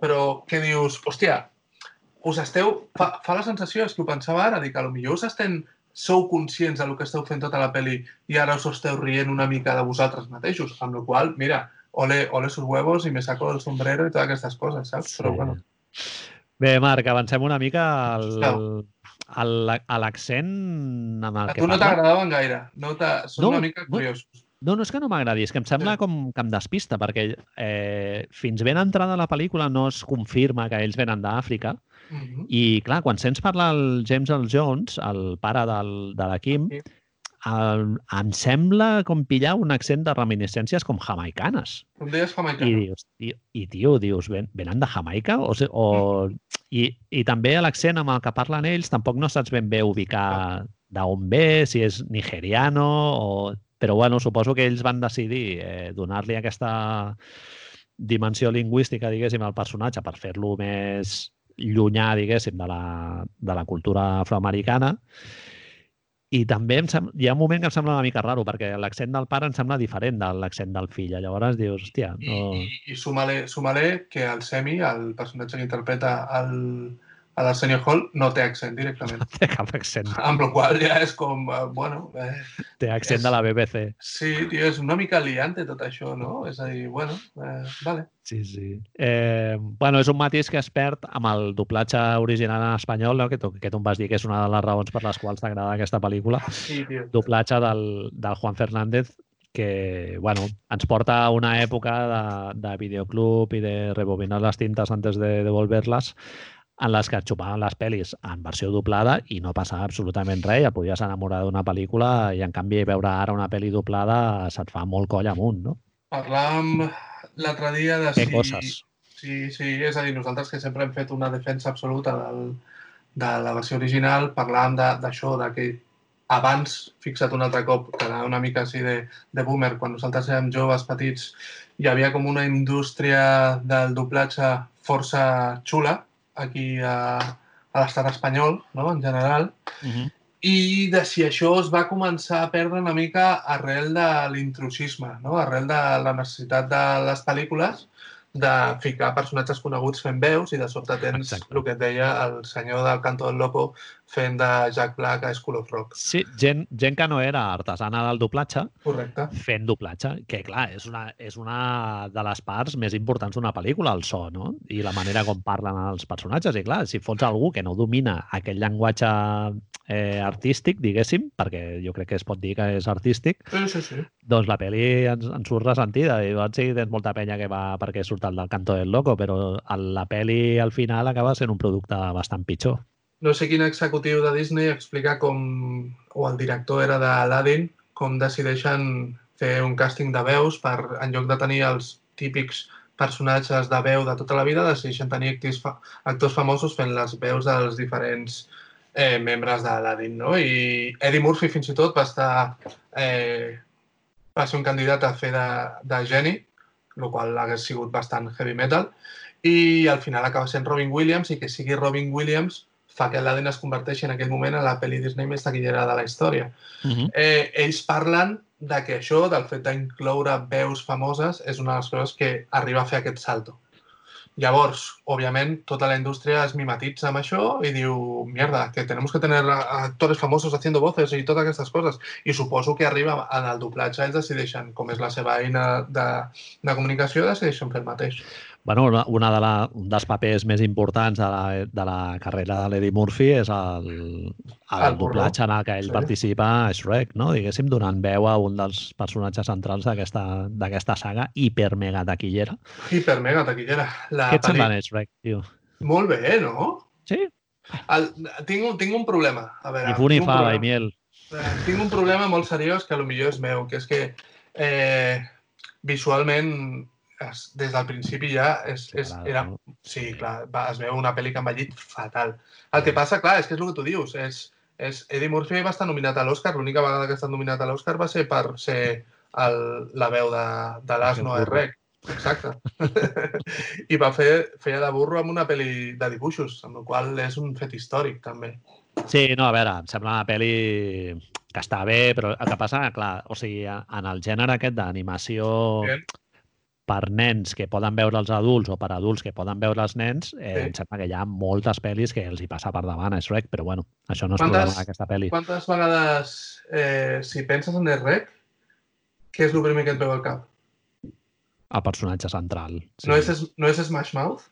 però que dius, hòstia, us esteu... Fa, fa la sensació, és que ho pensava ara, dic, a lo millor us estem sou conscients del que esteu fent tota la pel·li i ara us esteu rient una mica de vosaltres mateixos, amb la qual mira, ole, ole sus huevos i me saco el sombrero i totes aquestes coses, saps? Però bueno, Bé, Marc, avancem una mica al. Al, a l'accent amb el a que tu no t'agradaven gaire, no són No, una mica no. curiosos. No, no és que no m'agradi, és que em sembla Sí. com que em despista, perquè eh, fins ben entrada la pel·lícula no es confirma que ells venen d'Àfrica, Mhm. i clar, quan sents parlar el James Earl Jones, el pare del, de la Kim, Sí. El, em sembla com pillar un accent de reminiscències com jamaicanes. Com deies jamaicano. I dius, tio, i tio, dius, ven, venen de Jamaica? O, o, i, I també l'accent amb el que parlen ells tampoc no saps ben bé ubicar d'on ve, si és nigeriano o... Però bueno, suposo que ells van decidir eh, donar-li aquesta dimensió lingüística, diguéssim, al personatge per fer-lo més llunyà, diguéssim, de la, de la cultura afroamericana. I també em sembla, hi ha un moment que em sembla una mica raro, perquè l'accent del pare em sembla diferent de l'accent del fill. Llavors dius, hòstia, I, no... i, i súmale, súmale que el Semi, el personatge que interpreta el, a l'Arsenio Hall, no té accent directament. té cap accent. Amb la qual ja és com, eh, bueno, eh, Té accent És- de la BBC. sí, tio, és una mica liante tot això, no? És a dir, bueno, eh, vale. Sí, sí. Eh, bueno, és un matís que es perd amb el doblatge original en espanyol, no? que, tu, que tu em vas dir que és una de les raons per les quals t'agrada aquesta pel·lícula. Sí, tio. Doblatge del, del Juan Fernández, que bueno, ens porta a una època de, de videoclub i de rebobinar les tintes antes de devolver-les en les que et xupaven les pel·lis en versió doblada i no passava absolutament res, ja podies enamorar d'una pel·lícula i en canvi veure ara una pel·li doblada se't fa molt coll amunt, no? Parlàvem l'altre dia de Què si... coses? Sí, sí, és a dir, nosaltres que sempre hem fet una defensa absoluta del, de la versió original, parlàvem de- d'això, de, que abans, fixa't un altre cop, que era una mica així de, de boomer, quan nosaltres érem joves, petits, hi havia com una indústria del doblatge força xula aquí a, a l'estat espanyol, no?, en general, Uh -huh. i de si això es va començar a perdre una mica arrel de l'intrusisme, no? arrel de la necessitat de les pel·lícules de ficar personatges coneguts fent veus i de sobte tens Exacte. el que et deia el senyor del Canto del Loco fent de Jack Black a School of Rock. Sí, gent, gent que no era artesana del doblatge Correcte. fent doblatge, que clar, és una, és una de les parts més importants d'una pel·lícula, el so, no? I la manera com parlen els personatges. I clar, si fots algú que no domina aquest llenguatge eh, artístic, diguéssim, perquè jo crec que es pot dir que és artístic, Sí, sí, sí. doncs la pel·li ens, ens surt ressentida. I doncs sí, tens molta penya que va perquè surt el del canto del loco, però la pel·li al final acaba sent un producte bastant pitjor. No sé quin executiu de Disney explica com, o el director era d'Aladdin, com decideixen fer un càsting de veus per, en lloc de tenir els típics personatges de veu de tota la vida, decideixen tenir actors, fa actors famosos fent les veus dels diferents eh, membres d'Aladdin, no? I Eddie Murphy fins i tot va estar... Eh, va ser un candidat a fer de, de geni, el qual hagués sigut bastant heavy metal, i al final acaba sent Robin Williams i que sigui Robin Williams fa que Aladdin es converteixi en aquell moment en la pel·li Disney més taquillera de la història. Uh -huh. Eh, ells parlen de que això, del fet d'incloure veus famoses, és una de les coses que arriba a fer aquest salto. Llavors, òbviament, tota la indústria es mimetitza amb això i diu, mierda, que tenemos que tener a- actores famosos haciendo voces i totes aquestes coses. I suposo que arriba en el doblatge, ells decideixen, com és la seva eina de, de comunicació, decideixen fer el mateix. Bueno, una, una de la, un dels papers més importants de la, de la carrera de l'Eddie Murphy és el, el, El doblatge en el que ell sí. participa a Shrek, no? Diguéssim, donant veu a un dels personatges centrals d'aquesta saga hiper mega taquillera. Hiper mega taquillera. La Què et sembla Shrek, tio? Molt bé, no? Sí? El, tinc, un, tinc un problema. A veure, Ni fu ni tinc un fava i problema. miel. Eh, Tinc un problema molt seriós que potser és meu, que és que eh, visualment es, des del principi ja és, és, era, sí, clar, va, es veu una pel·li que ha envellit fatal. El que passa, clar, és que és el que tu dius, és, és Eddie Murphy va estar nominat a l'Oscar, l'única vegada que ha estat nominat a l'Oscar va ser per ser el, la veu de, de l'Asno a Rec. Exacte. I va fer, feia de burro amb una pel·li de dibuixos, amb la qual és un fet històric, també. Sí, no, a veure, em sembla una pel·li que està bé, però el que passa, clar, o sigui, en el gènere aquest d'animació Bien. Per nens que poden veure els adults o per adults que poden veure els nens, eh, Sí. em sembla que hi ha moltes pel·lis que els hi passa per davant a Shrek, però bueno, això no és Quantes- problema d'aquesta pel·li. Quantes vegades, eh, si penses en el rec, què és el primer que et veu al cap? El personatge central. Sí. No, és, no és Smash Mouth?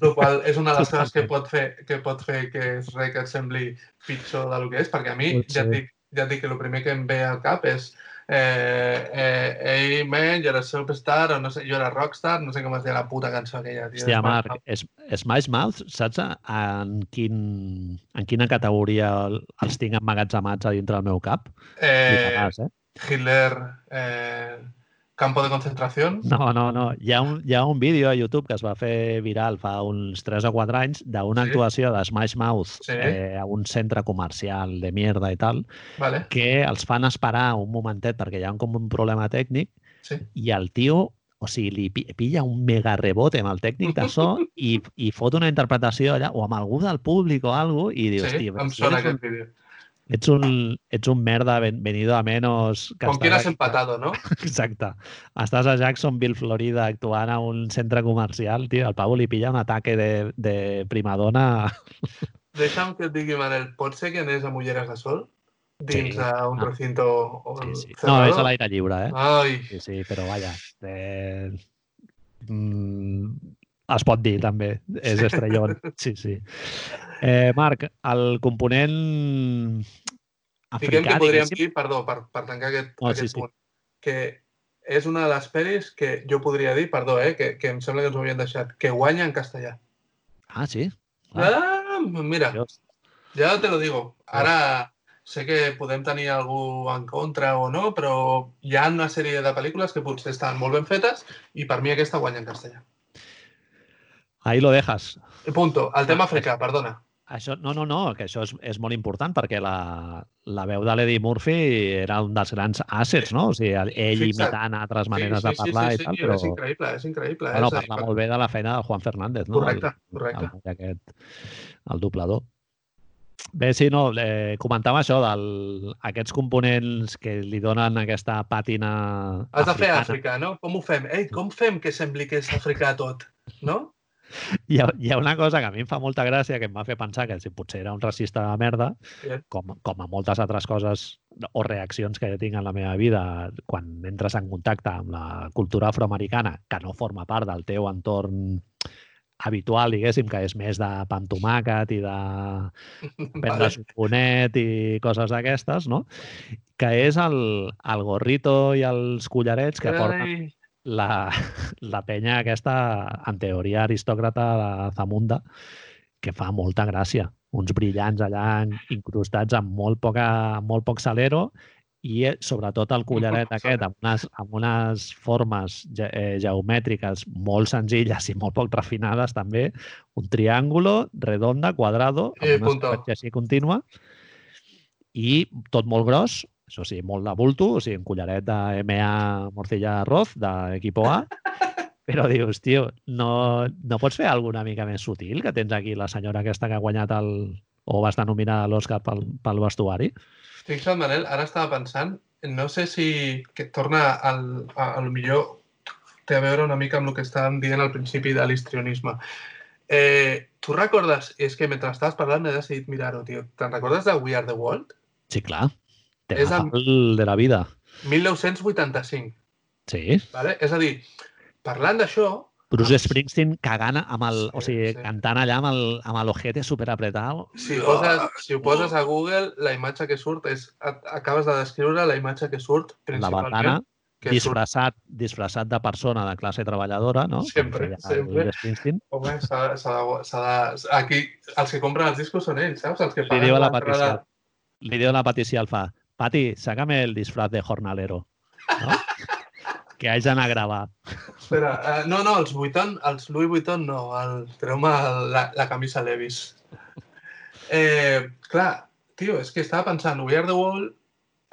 Lo qual és una de les coses que pot fer que pot fer que rec et sembli pitjor del que és, perquè a mi Pot ja et, dic, ja et dic que el primer que em ve al cap és eh, eh, hey man, you're a superstar, o no sé, you're a rockstar, no sé com es deia la puta cançó aquella, tio. Hòstia, Marc, és, Smash Mouth, saps en, quin, en quina categoria els tinc emmagatzemats a dintre del meu cap? Eh, Fliparàs, eh? Hitler, eh, campo de concentración. No, no, no. Hi ha, un, hi ha un vídeo a YouTube que es va fer viral fa uns 3 o 4 anys d'una Sí. actuació de Smash Mouth Sí. eh, a un centre comercial de mierda i tal, Vale, que els fan esperar un momentet perquè hi ha com un problema tècnic sí. i el tio, o sigui, li pi- pilla un mega rebote amb el tècnic de so i, i fot una interpretació allà, o amb algú del públic o alguna i dius, sí, em sona aquest vídeo. Ets, un, ets un merda ven, venido a menos... que Com quien has empatado, no? Exacte. Estàs a Jacksonville, Florida, actuant a un centre comercial, tio, el Pau li pilla un ataque de, de primadona. Deixa'm que et digui, Manel, pot ser que anés amb ulleres de sol? Dins Sí. d'un Ah. recinto Sí, sí. No, és a l'aire lliure, eh? Ai, Sí, sí, però vaja. Eh, mm, es pot dir, també. És estrellón. Sí, sí. Eh, Marc, el component diguem africà, que podríem diguéssim... dir, perdó, per, per tancar aquest, sí, aquest sí. punt, que és una de les pel·lis que jo podria dir, perdó, eh, que, que em sembla que ens ho havien deixat, que guanya en castellà. Ah, sí? Clar, Ah, mira, Dios. ja te lo digo. Ara sé que podem tenir algú en contra o no, però hi ha una sèrie de pel·lícules que potser estan molt ben fetes i per mi aquesta guanya en castellà. Ahí lo dejas. Punto. El tema africà, perdona. Això, no, no, no, que això és, és molt important perquè la, la veu de l'Eddie Murphy era un dels grans assets, no? O sigui, el- ell Fixa't. imitant altres maneres sí, de parlar sí, i sí, tal, sí, però és increïble, és increïble. bueno, és parla molt bé de la feina del Juan Fernández, no? Correcte, el, correcte. El, noi aquest, el doblador. Bé, sí, no, eh, comentava això del aquests components que li donen aquesta pàtina Has de fer africana. Àfrica, no? Com ho fem? Ei, com fem que sembli que és africà tot? No? Hi ha, hi ha una cosa que a mi em fa molta gràcia, que em va fer pensar que si potser era un racista de merda, com, com a moltes altres coses o reaccions que jo tinc en la meva vida quan entres en contacte amb la cultura afroamericana, que no forma part del teu entorn habitual, diguéssim, que és més de pa amb tomàquet i de prendre Vale. suponet i coses d'aquestes, no? Que és el, el gorrito i els collarets que porten Ai, la, la penya aquesta, en teoria aristòcrata de Zamunda, que fa molta gràcia. Uns brillants allà incrustats amb molt, poca, amb molt poc salero i eh, sobretot el collaret aquest amb unes, amb unes formes ge eh, geomètriques molt senzilles i molt poc refinades també, un triàngulo redonda, quadrado, Eh, amb una punto. superfície així contínua i tot molt gros, això sí, molt de bulto, o sigui, un collaret de MA Morcilla Arroz, d'Equipo A, però dius, tio, no, no pots fer alguna mica més sutil que tens aquí la senyora aquesta que ha guanyat el, o va estar nominada a l'Oscar pel, pel vestuari? Fixa't, Manel, ara estava pensant, no sé si que torna al, a, a lo millor té a veure una mica amb el que estàvem dient al principi de l'histrionisme. Eh, tu recordes, és que mentre estaves parlant he decidit mirar-ho, tio. Te'n recordes de We Are the World? Sí, clar. És el de la vida. 1985, Sí. vale? És a dir, parlant d'això... Bruce Springsteen cagant amb el... Sí, o sigui, sí. cantant allà amb el, amb l'ojete superapretat. Si, poses, si ho poses a Google, la imatge que surt és... Acabes de descriure la imatge que surt La principalment. bandana, que surt, disfressat, disfressat de persona de classe treballadora, no? Com Sempre, sempre. Springsteen. home, s'ha- s'ha de- s'ha de... Aquí, els que compren els discos són ells, saps? Els que Li diu a la l'entrada- Patricia, li diu a la Patricia Alfa, Pati, sácame el disfraz de jornalero. No? que haig d'anar a gravar. Espera, uh, no, no, els Vuitton, els Louis Vuitton no, el, treu-me la, la camisa Levis. Eh, clar, tio, és que estava pensant, We Are The Wall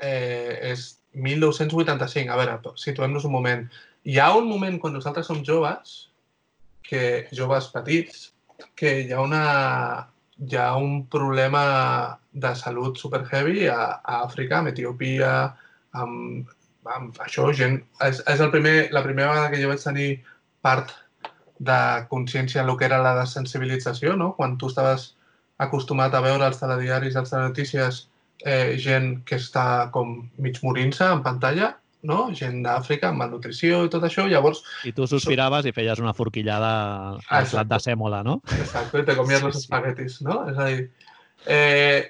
eh, és 1985. A veure, situem-nos un moment. Hi ha un moment quan nosaltres som joves, que joves petits, que hi ha una hi ha un problema de salut super heavy a, a Àfrica, amb Etiòpia, amb, amb això, gent... És, és el primer, la primera vegada que jo vaig tenir part de consciència en el que era la desensibilització, no? Quan tu estaves acostumat a veure els telediaris, els telenotícies, eh, gent que està com mig morint-se en pantalla, no? Gent d'Àfrica amb malnutrició i tot això. Llavors, I tu sospiraves i feies una forquillada al plat de sèmola, no? Exacte, te comías Sí, sí. espaguetis, no? És a dir, eh,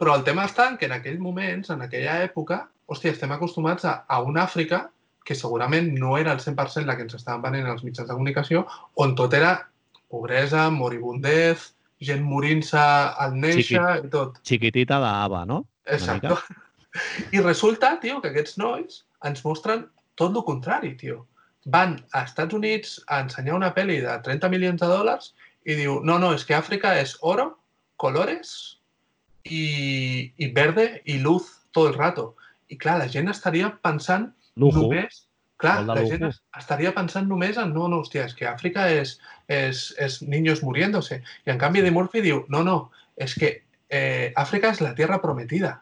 però el tema està en que en aquells moments, en aquella època, hòstia, estem acostumats a, a una Àfrica que segurament no era el 100% la que ens estaven venent els mitjans de comunicació, on tot era pobresa, moribundez, gent morint-se al néixer i tot. Chiquitita d'Ava, no? Exacte. I resulta, tio, que aquests nois ens mostren tot el contrari, tio. Van a Estats Units a ensenyar una pel·li de 30 milions de dòlars i diu, no, no, és que Àfrica és oro, colores i, i verde i luz tot el rato. I clar, la gent estaria pensant Lujo. només... Clar, la gent lujo. es- estaria pensant només en no, no, hòstia, és que Àfrica és, és, és niños muriéndose. I en canvi de Murphy diu, no, no, és que eh, Àfrica és la tierra prometida.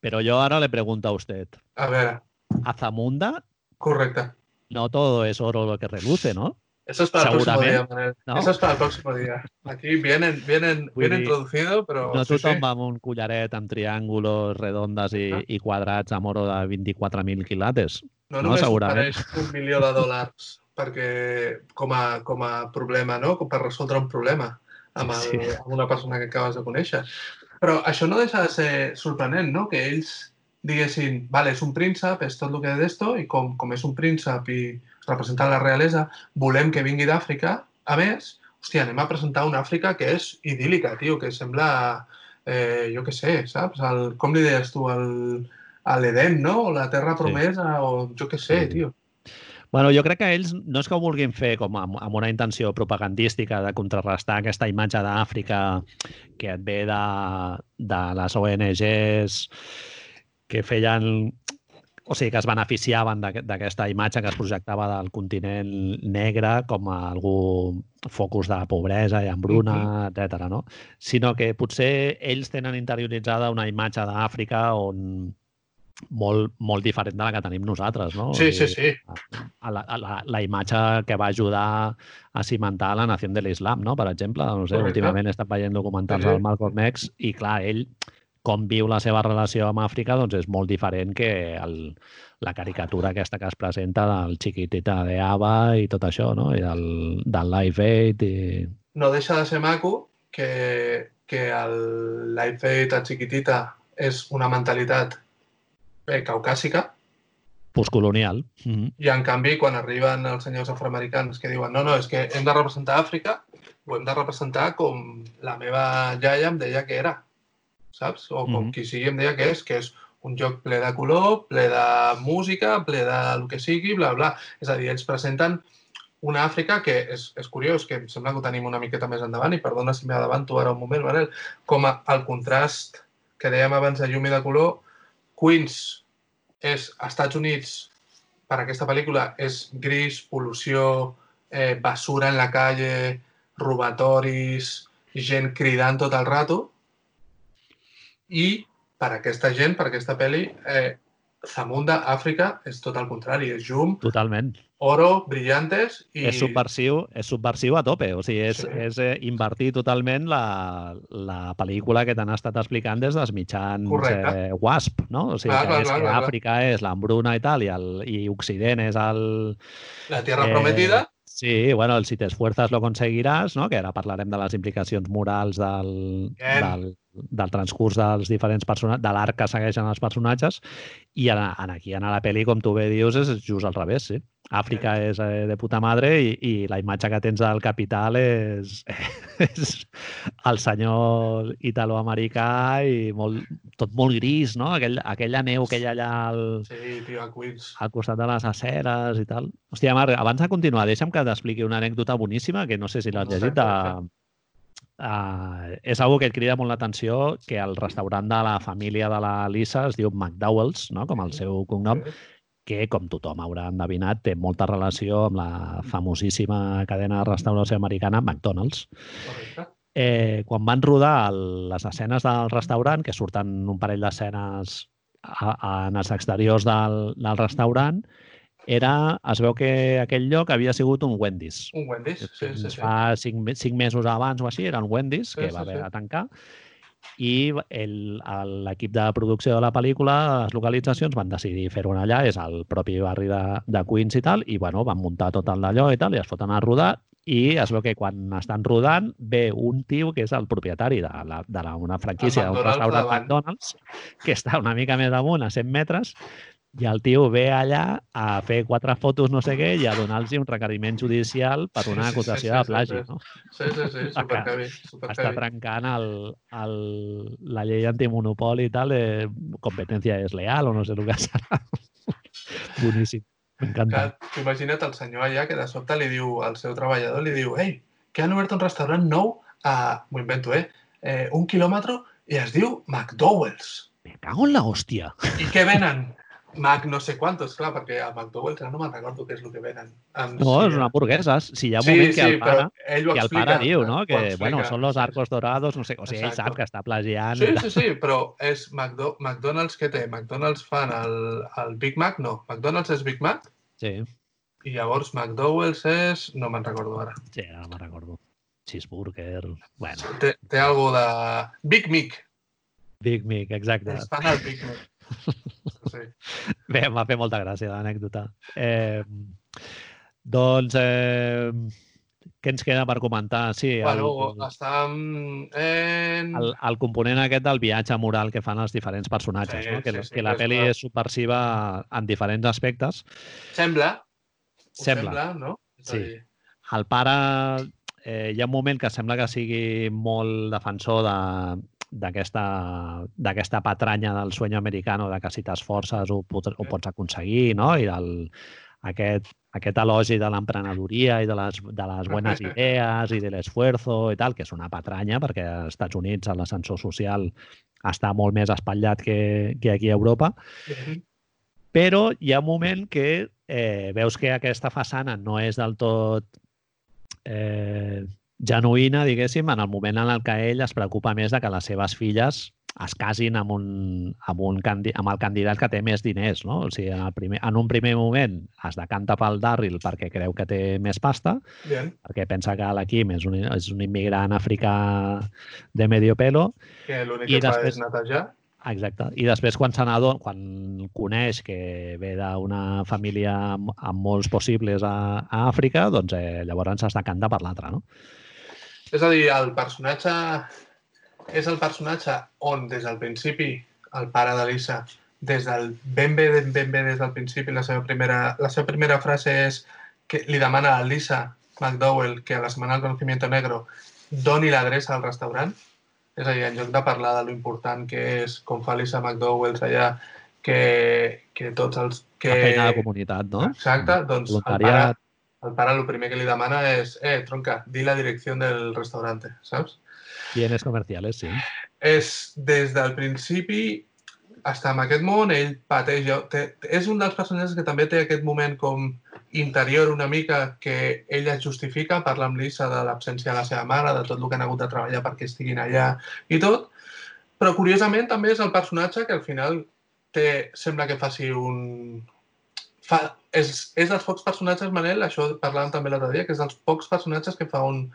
Pero yo ahora le pregunto a usted, A veure, a Zamunda correcte. no todo es oro lo que reluce, ¿no? Eso es para el próximo día, Manel. no? Eso es para el próximo día. Aquí vienen, vienen, Vull viene dir, introducido, però... No sí, tothom sí. amb un collaret amb triàngulos redondes i, Ah. i quadrats amb oro de 24.000 quilates. No no, només ofereix un milió de dòlars perquè com a, com a problema, no? Com per resoldre un problema amb, el, Sí. amb una persona que acabes de conèixer. Però això no deixa de ser sorprenent, no? Que ells diguessin, vale, és un príncep, és tot el que és d'esto, i com, com és un príncep i representa la realesa, volem que vingui d'Àfrica. A més, hòstia, anem a presentar una Àfrica que és idíl·lica, tio, que sembla, eh, jo què sé, saps? El, com li deies tu, el, a l'Edem, no? O la terra Sí. promesa, o jo què sé, Sí. tio. Bueno, jo crec que ells no és que ho vulguin fer com amb, amb una intenció propagandística de contrarrestar aquesta imatge d'Àfrica que et ve de, de les ONGs que feien o sigui, que es beneficiaven d'aquest- d'aquesta imatge que es projectava del continent negre com a algú focus de pobresa i hambruna, etc. no? Sinó que potser ells tenen interioritzada una imatge d'Àfrica on molt, molt diferent de la que tenim nosaltres, no? Sí, sí, sí. a la, a la, la imatge que va ajudar a cimentar la nació de l'islam, no? per exemple. No sé, Correcte. últimament he estat veient documentals Sí, sí. del Malcolm X i, clar, ell com viu la seva relació amb Àfrica doncs és molt diferent que el, la caricatura aquesta que es presenta del xiquitita de Ava i tot això, no? I del, del Live Aid i... No deixa de ser maco que, que el Life Aid a Chiquitita és una mentalitat eh, caucàsica postcolonial. Mm -hmm. i en canvi quan arriben els senyors afroamericans que diuen no, no, és que hem de representar Àfrica ho hem de representar com la meva iaia em deia que era, saps? O com Mhm. qui sigui em deia que és, que és un joc ple de color, ple de música, ple de el que sigui, bla, bla. És a dir, ells presenten una Àfrica que és, és curiós, que em sembla que ho tenim una miqueta més endavant, i perdona si m'adavanto ara un moment, Manel, com a, el contrast que dèiem abans de llum i de color, Queens és, Estats Units, per aquesta pel·lícula, és gris, pol·lució, eh, basura en la calle, robatoris, gent cridant tot el rato, i per aquesta gent, per aquesta pel·li, eh, Zamunda, Àfrica, és tot el contrari, és llum, Totalment. oro, brillantes i... És subversiu, és subversiu a tope. O sigui, és, Sí. és eh, invertir totalment la, la pel·lícula que t'han estat explicant des dels mitjans Correcte. eh, WASP, no? O sigui, Clar, que clar, és clar, que clar, clar. Àfrica és l'embruna i tal, i, el, i Occident és el... La Tierra Eh, Prometida, Sí, bueno, el si te esfuerzas lo conseguiràs, no? que ara parlarem de les implicacions morals del, Bien. del, del transcurs dels diferents personatges, de l'arc que segueixen els personatges, i en, en aquí, en la pel·li, com tu bé dius, és just al revés, sí. Àfrica és eh, de puta madre i, i la imatge que tens del capital és, és el senyor italoamericà i molt, tot molt gris, no? Aquell, aquella neu que hi ha allà al, sí, tio, a Queens. al costat de les aceres i tal. Hòstia, Marc, abans de continuar, deixa'm que t'expliqui una anècdota boníssima que no sé si l'has llegit. De... Uh, és algo que et crida molt l'atenció, que el restaurant de la família de la Lisa es diu McDowell's, no? com el seu cognom, Sí. Que, com tothom haurà endevinat, té molta relació amb la famosíssima cadena de restauració americana McDonald's. Correcte. Eh, quan van rodar el, les escenes del restaurant, que surten un parell d'escenes en els exteriors del, del restaurant, era, es veu que aquell lloc havia sigut un Wendy's. Un Wendy's, sí, sí, sí. Fa cinc, cinc mesos abans o així, era un Wendy's, Sí, que sí, va haver sí. de tancar, i l'equip de producció de la pel·lícula, les localitzacions, van decidir fer-ho allà, és el propi barri de, de Queens i tal, i bueno, van muntar tot el d'allò i tal, i es foten a rodar, i es veu que quan estan rodant ve un tio que és el propietari de, la, de la, una franquícia d'un restaurant davant. McDonald's, que està una mica més amunt, a 100 metres, i el tio ve allà a fer quatre fotos no sé què i a donar-los un requeriment judicial per una sí, sí, acusació sí, de sí, plagi. sí. No? Sí, sí, sí, superheavy, Està superheavy. trencant el, el, la llei antimonopoli i tal, de competència desleal o no sé el que serà. Boníssim. M'encanta. Imagina't el senyor allà que de sobte li diu al seu treballador, li diu ei, que han obert un restaurant nou a, m'ho invento, eh, eh, un quilòmetre i es diu McDowell's. Me cago en la hòstia. I què venen? Mac no sé quantos, clar, perquè a McDowell's ara no me'n recordo què és el que venen. Em, No, és una hamburguesa. Si hi ha un moment que el pare, ell ho que el explica, pare diu, no? ho Que, bueno, són los arcos dorados, no sé, o sigui, ell sap que està plagiant. Sí, sí, sí, però és McDo McDonald's què té? McDonald's fan el, el Big Mac? No, McDonald's és Big Mac Sí, i llavors McDowell's és... no me'n recordo ara. sí, ara me'n recordo. Cheeseburger, bueno, Té, té alguna de... Big Mic. Big Mic, exacte. Es fan el Big Mac. Sí. Bé, em va fer molta gràcia l'anècdota. Eh, doncs, eh, què ens queda per comentar? Sí, el, Bueno, estàvem en... el, el component aquest del viatge moral que fan els diferents personatges, Sí, no? que, sí, sí, que la pel·li és subversiva en diferents aspectes. Sembla. Sembla. sembla, no? Sí. El pare, eh, hi ha un moment que sembla que sigui molt defensor de d'aquesta patranya del sueño americano de que si t'esforces ho, ho pots aconseguir, no? I del, aquest, aquest elogi de l'emprenedoria i de les, de les buenas idees i de l'esfuerzo i tal, que és una patranya perquè als Estats Units l'ascensor social està molt més espatllat que, que aquí a Europa, però hi ha un moment que eh, veus que aquesta façana no és del tot eh, genuïna, diguéssim, en el moment en el que ell es preocupa més de que les seves filles es casin amb, un, amb, un candi amb el candidat que té més diners. No? O sigui, en, el primer, en un primer moment es decanta pel Darryl perquè creu que té més pasta, Bien. perquè pensa que la Kim és un, és un immigrant africà de medio pelo, Que l'únic que fa després- és netejar. Exacte. I després, quan se n'adona, quan coneix que ve d'una família amb, amb molts possibles a, a Àfrica, doncs eh, llavors es decanta per l'altre, no? És a dir, el personatge és el personatge on des del principi el pare de Lisa, des del ben bé, ben, ben bé des del principi, la seva primera, la seva primera frase és que li demana a Lisa McDowell que a la setmana del conocimiento negro doni l'adreça al restaurant. És a dir, en lloc de parlar de lo important que és com fa Lisa McDowell allà, que, que tots els... Que... La feina de comunitat, no? Exacte, doncs el pare. El pare el primer que li demana és eh, tronca, di la direcció del restaurante, saps? Bienes comerciales, sí. És des del principi està en aquest món, ell pateix... Té, és un dels personatges que també té aquest moment com interior una mica que ella justifica, parla amb Lisa de l'absència de la seva mare, de tot el que han hagut de treballar perquè estiguin allà i tot, però curiosament també és el personatge que al final té, sembla que faci un... Fa, és, és dels pocs personatges, Manel, això parlàvem també l'altre dia, que és dels pocs personatges que fa un,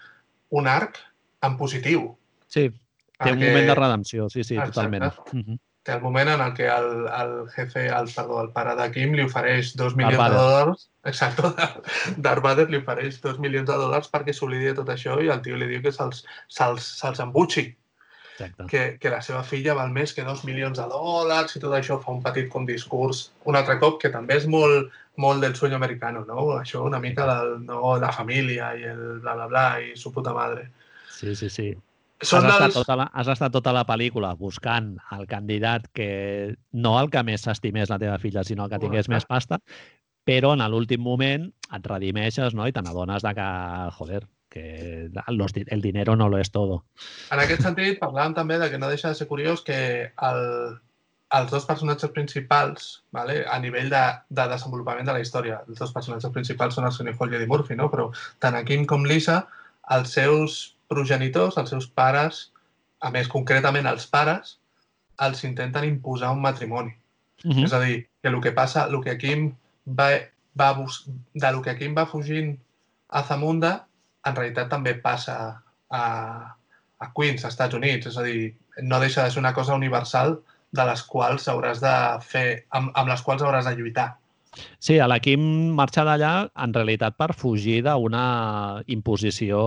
un arc en positiu. Sí, té un moment de redempció, sí, sí, Exacte. totalment. Uh -huh. Té el moment en el que el, el jefe, el, perdó, el pare de Kim li ofereix dos milions de dòlars. Exacte, Darth Vader li ofereix dos milions de dòlars perquè s'oblidi de tot això i el tio li diu que se'ls se se embutxi. Exacte. que, que la seva filla val més que dos milions de dòlars i tot això fa un petit com discurs un altre cop que també és molt, molt del sueño americano, no? Això una mica del, no, la família i el bla bla bla i su puta madre. Sí, sí, sí. Són has, estat dels... tota la, has estat tota la pel·lícula buscant el candidat que no el que més s'estimés la teva filla, sinó el que tingués més pasta, però en l'últim moment et redimeixes no? i te n'adones de que, joder, que los, el dinero no lo es todo. En aquest sentit, parlàvem també de que no deixa de ser curiós que el, els dos personatges principals, vale, a nivell de, de desenvolupament de la història, els dos personatges principals són el Sonny Hall i Eddie Murphy, no? però tant a Kim com Lisa, els seus progenitors, els seus pares, a més concretament els pares, els intenten imposar un matrimoni. Uh És a dir, que el que passa, el que Kim va, va de lo que Kim va fugint a Zamunda, en realitat també passa a, a Queens, als Estats Units. És a dir, no deixa de ser una cosa universal de les quals hauràs de fer, amb, amb les quals hauràs de lluitar. Sí, a la Kim marxa d'allà en realitat per fugir d'una imposició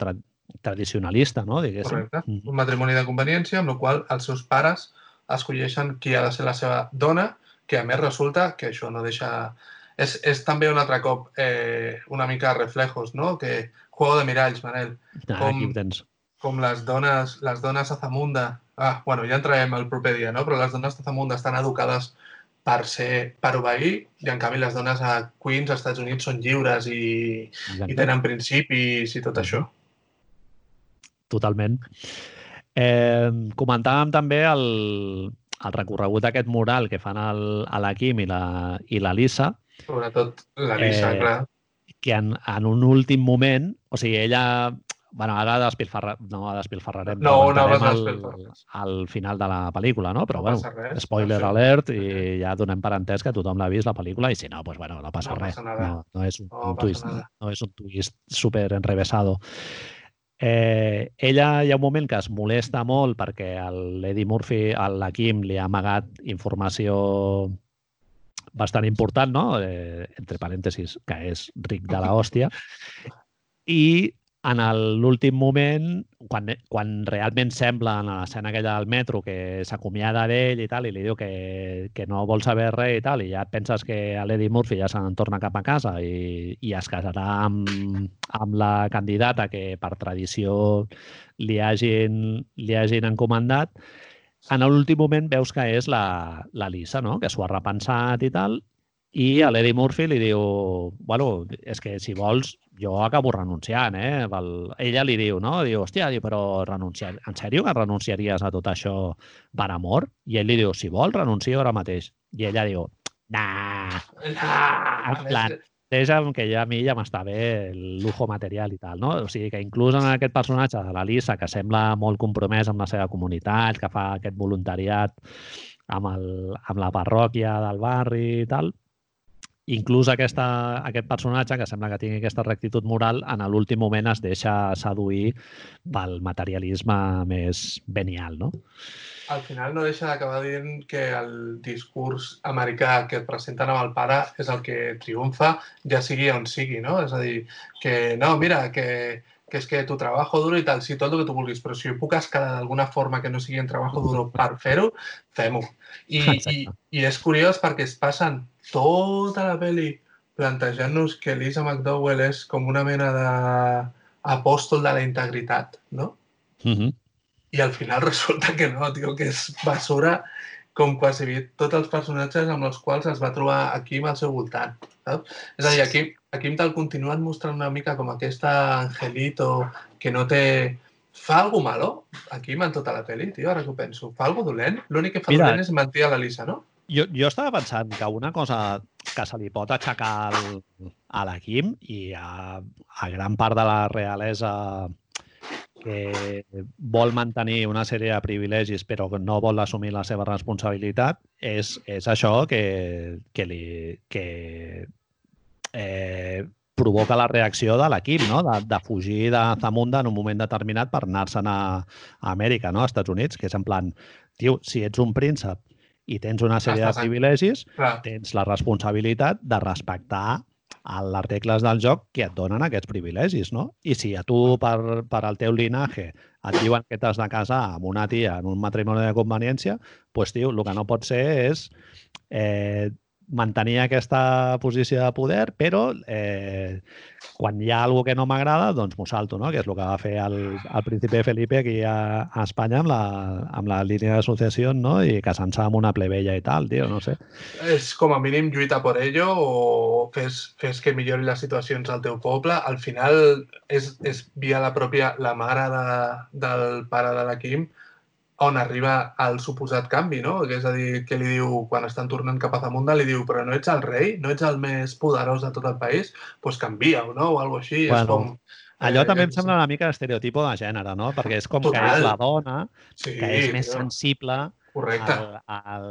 tra tradicionalista, no? Diguéssim. Correcte? Mhm. Un matrimoni de conveniència, amb el qual els seus pares escolleixen qui ha de ser la seva dona, que a més resulta que això no deixa... És, és també un altre cop eh, una mica reflejos, no? Que juego de miralls, Manel. Ah, com- Aquí tens. com les dones, les dones a Zamunda, ah, bueno, ja entrarem el proper dia, no? però les dones a Zamunda estan educades per ser, per obeir, i en canvi les dones a Queens, als Estats Units, són lliures i, i tenen principis i tot això. Totalment. Eh, comentàvem també el, el recorregut d'aquest mural que fan el, a la Kim i la, i la Lisa, Sobretot la Lisa, Eh, clar. Que en, en un últim moment, o sigui, ella... Bueno, ara despilfarra, no despilfarrarem, No, no vas comentarem al, al final de la pel·lícula, no? Però, No bueno, res, spoiler perfecte. alert i ja donem per entès que tothom l'ha vist la pel·lícula i si no, pues bueno, no passa No res. passa nada. No, no és un, No un twist, nada. no és un twist super enrevesado. Eh, ella hi ha un moment que es molesta molt perquè l'Eddie Murphy, el la Kim, li ha amagat informació bastant important, no? Eh, entre parèntesis, que és ric de la hòstia. I en l'últim moment, quan, quan realment sembla en l'escena aquella del metro que s'acomiada d'ell i tal, i li diu que, que no vol saber res i tal, i ja penses que a l'Eddie Murphy ja se n'en torna cap a casa i, i es casarà amb, amb la candidata que per tradició li hagin, li hagin encomandat, en l'últim moment veus que és la, la Lisa, no? que s'ho ha repensat i tal, i a l'Eddie Murphy li diu, bueno, és que si vols jo acabo renunciant, eh? Val. Ella li diu, no? Diu, hòstia, diu, però renunciar... en sèrio que renunciaries a tot això per amor? I ell li diu, si vols, renuncio ara mateix. I ella diu, nah, Ah, en plan, deixa'm que ja a mi ja m'està bé el lujo material i tal, no? O sigui que inclús en aquest personatge de la Lisa, que sembla molt compromès amb la seva comunitat, que fa aquest voluntariat amb, el, amb la parròquia del barri i tal, inclús aquesta, aquest personatge, que sembla que tingui aquesta rectitud moral, en l'últim moment es deixa seduir pel materialisme més venial, no? al final no deixa d'acabar dient que el discurs americà que et presenten amb el pare és el que triomfa, ja sigui on sigui, no? És a dir, que no, mira, que, que és que tu trabajo duro i tal, sí, tot el que tu vulguis, però si ho puc escalar d'alguna forma que no sigui en trabajo duro per fer-ho, fem-ho. I, i, I és curiós perquè es passen tota la pel·li plantejant-nos que Lisa McDowell és com una mena d'apòstol de la integritat, no? Uh -huh. i al final resulta que no, tio, que és basura com quasi bé tots els personatges amb els quals es va trobar aquí al seu voltant. Saps? És a dir, aquí, aquí te'l continuen mostrant una mica com aquesta angelito que no té... Fa algo malo, aquí en tota la pel·li, tio, ara que ho penso. Fa algo dolent? L'únic que fa Mira. dolent és mentir a la Lisa, no? Jo, jo estava pensant que una cosa que se li pot aixecar al, a la Kim i a, a gran part de la realesa que vol mantenir una sèrie de privilegis però que no vol assumir la seva responsabilitat, és, és això que, que, li, que eh, provoca la reacció de l'equip, no? de, de fugir de Zamunda en un moment determinat per anar-se'n a, a Amèrica, no? als Estats Units, que és en plan, tio, si ets un príncep i tens una sèrie de privilegis, tens la responsabilitat de respectar a les regles del joc que et donen aquests privilegis, no? I si a tu, per, per al teu linaje, et diuen que t'has de casar amb una tia en un matrimoni de conveniència, doncs, tio, el que no pot ser és eh, mantenir aquesta posició de poder, però eh, quan hi ha alguna que no m'agrada, doncs m'ho salto, no? que és el que va fer el, el príncipe Felipe aquí a, a Espanya amb la, amb la línia d'associació no? i casant-se amb una plebella i tal, tio, no sé. És com a mínim lluita per ello o fes, fes que millori les situacions al teu poble. Al final és, és via la pròpia, la mare de, del pare de la Quim, on arriba el suposat canvi, no? Que és a dir, que li diu, quan estan tornant cap a Zamunda, li diu, però no ets el rei? No ets el més poderós de tot el país? Doncs pues canvia-ho, no? O alguna així. Bueno, és com... Allò eh, també em sembla una mica estereotipo de gènere, no? Perquè és com Total. que és la dona, sí, que és més sensible Correcte. El, el,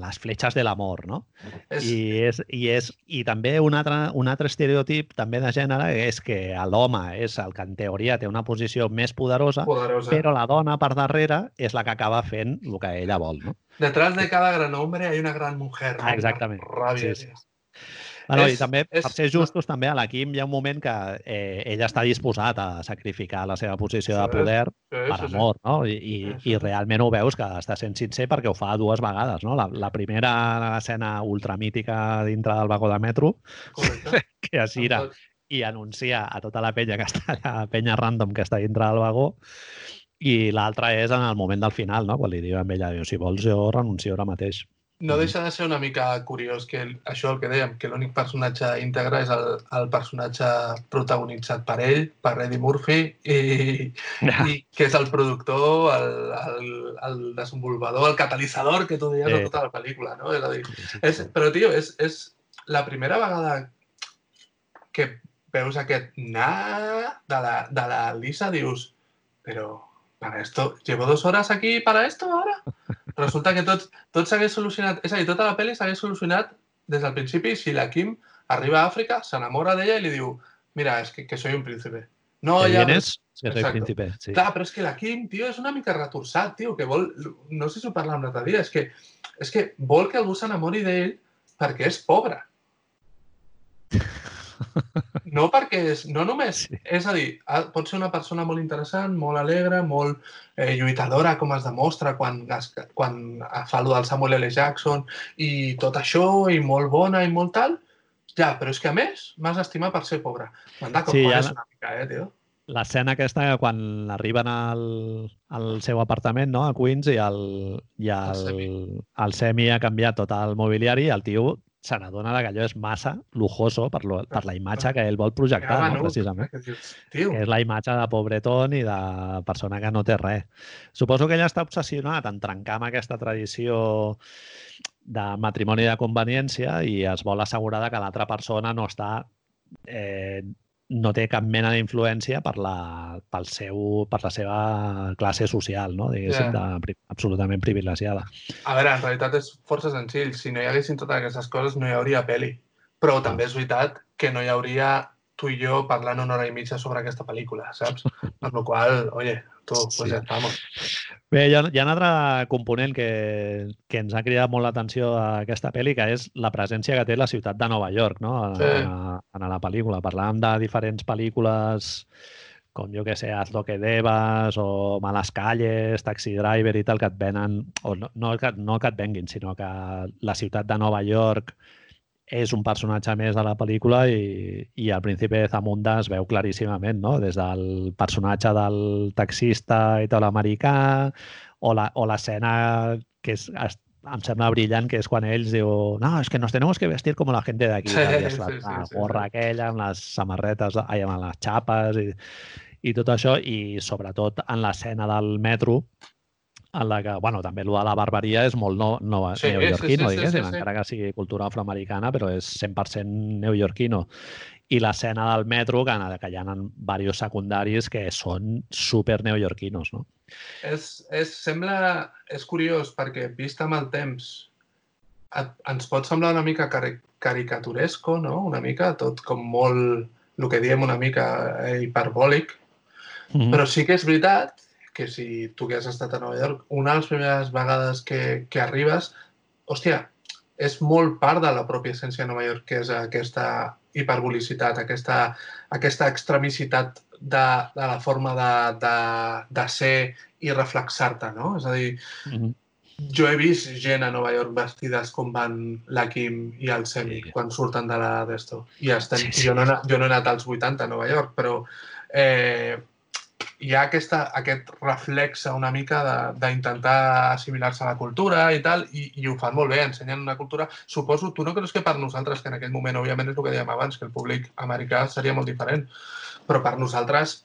les fletxes de l'amor, no? És... I, és, i, és, I també un altre, un altre estereotip també de gènere és que l'home és el que en teoria té una posició més poderosa, poderosa, però la dona per darrere és la que acaba fent el que ella vol, no? Detrás de cada gran hombre hay una gran mujer. Ah, exactament. Ràbia, sí, sí. Bueno, és, I també, és, per ser justos, també a l'Equim hi ha un moment que eh, ell està disposat a sacrificar la seva posició sí, de poder sí, per sí, amor, sí. no? I, i, sí. I realment ho veus que està sent sincer perquè ho fa dues vegades, no? La, la primera escena ultramítica dintre del vagó de metro, Correcte. que es gira i anuncia a tota la penya que està allà, penya random que està dintre del vagó, i l'altra és en el moment del final, no? quan li diu a ella, si vols jo renuncio ara mateix no deixa de ser una mica curiós que això el que dèiem, que l'únic personatge íntegre és el, el personatge protagonitzat per ell, per Eddie Murphy, i, i que és el productor, el, el, el desenvolupador, el catalitzador que tu deies sí. a tota la pel·lícula, no? És a dir, és, però, tio, és, és la primera vegada que veus aquest na de la, de la Lisa, dius, però para esto, llevo dos horas aquí para esto ahora? resulta que tot, tot s'hagués solucionat, és a dir, tota la pel·li s'hagués solucionat des del principi si la Kim arriba a Àfrica, s'enamora d'ella i li diu mira, és que, que soy un príncipe. No, que ja... Vienes, que soy príncipe. Sí. Clar, però és que la Kim, tio, és una mica retorçat, tio, que vol... No sé si ho parlàvem l'altre dia, és que, és que vol que algú s'enamori d'ell perquè és pobre. No perquè és, no només, sí. és a dir, pot ser una persona molt interessant, molt alegre, molt eh, lluitadora, com es demostra quan, quan fa allò del Samuel L. Jackson i tot això, i molt bona i molt tal, ja, però és que a més m'has estimat per ser pobre. Manda, com sí, ja... una mica, eh, tio? L'escena aquesta quan arriben al, al seu apartament, no?, a Queens, i el, i el, el, semi. el semi ha canviat tot el mobiliari, el tio se n'adona que allò és massa lujoso per, lo, per la imatge que ell vol projectar, ja, no, precisament. Que, que és la imatge de pobretón i de persona que no té res. Suposo que ella està obsessionat en trencar amb aquesta tradició de matrimoni de conveniència i es vol assegurar que l'altra persona no està eh, no té cap mena d'influència per, la, pel seu, per la seva classe social, no? diguéssim, yeah. de, absolutament privilegiada. A veure, en realitat és força senzill. Si no hi haguessin totes aquestes coses, no hi hauria pel·li. Però també és veritat que no hi hauria tu i jo parlant una hora i mitja sobre aquesta pel·lícula, saps? Amb la qual oye, pues sí. ja estamos. Bé, hi ha, hi ha un altre component que, que ens ha cridat molt l'atenció a aquesta pel·li, que és la presència que té la ciutat de Nova York, no? Sí. a, a la pel·lícula. Parlàvem de diferents pel·lícules com jo que sé, Hazlo que debas o Malas calles, Taxi Driver i tal, que et venen, o no, no, que, no que et venguin, sinó que la ciutat de Nova York és un personatge més de la pel·lícula i, i al principi de Zamunda es veu claríssimament, no? Des del personatge del taxista italoamericà o l'escena que és, es, em sembla brillant, que és quan ells diu no, és que nos tenemos que vestir com la gent d'aquí. Sí, la, sí, la, gorra sí, aquella, amb les samarretes, ai, amb les xapes i, i tot això, i sobretot en l'escena del metro, en la que, bueno, també el de la barbaria és molt no, no, Sí, neoyorquino, sí, sí, sí, diguéssim, sí, sí. encara que sigui cultura afroamericana, però és 100% neoyorquino. I l'escena del metro, que, que hi ha diversos secundaris que són super neoyorquinos, no? És, és, sembla... És curiós perquè, vist amb el temps, et, ens pot semblar una mica cari caricaturesco, no? Una mica, tot com molt... El que diem una mica eh, hiperbòlic, Mm. Però sí que és veritat que si tu que has estat a Nova York, una de les primeres vegades que, que arribes, hòstia, és molt part de la pròpia essència de Nova York, que és aquesta hiperbolicitat, aquesta, aquesta extremicitat de, de la forma de, de, de ser i reflexar-te, no? És a dir, Mhm. jo he vist gent a Nova York vestides com van la Kim i el Semi Sí. quan surten de la d'esto. I estem, Sí, sí. Jo, no, jo no he anat als 80 a Nova York, però eh, hi ha aquesta, aquest reflex una mica de- d'intentar assimilar-se a la cultura i tal, i, i ho fan molt bé, ensenyen una cultura... Suposo, tu no creus que per nosaltres, que en aquell moment, òbviament, és el que dèiem abans, que el públic americà seria molt diferent, però per nosaltres,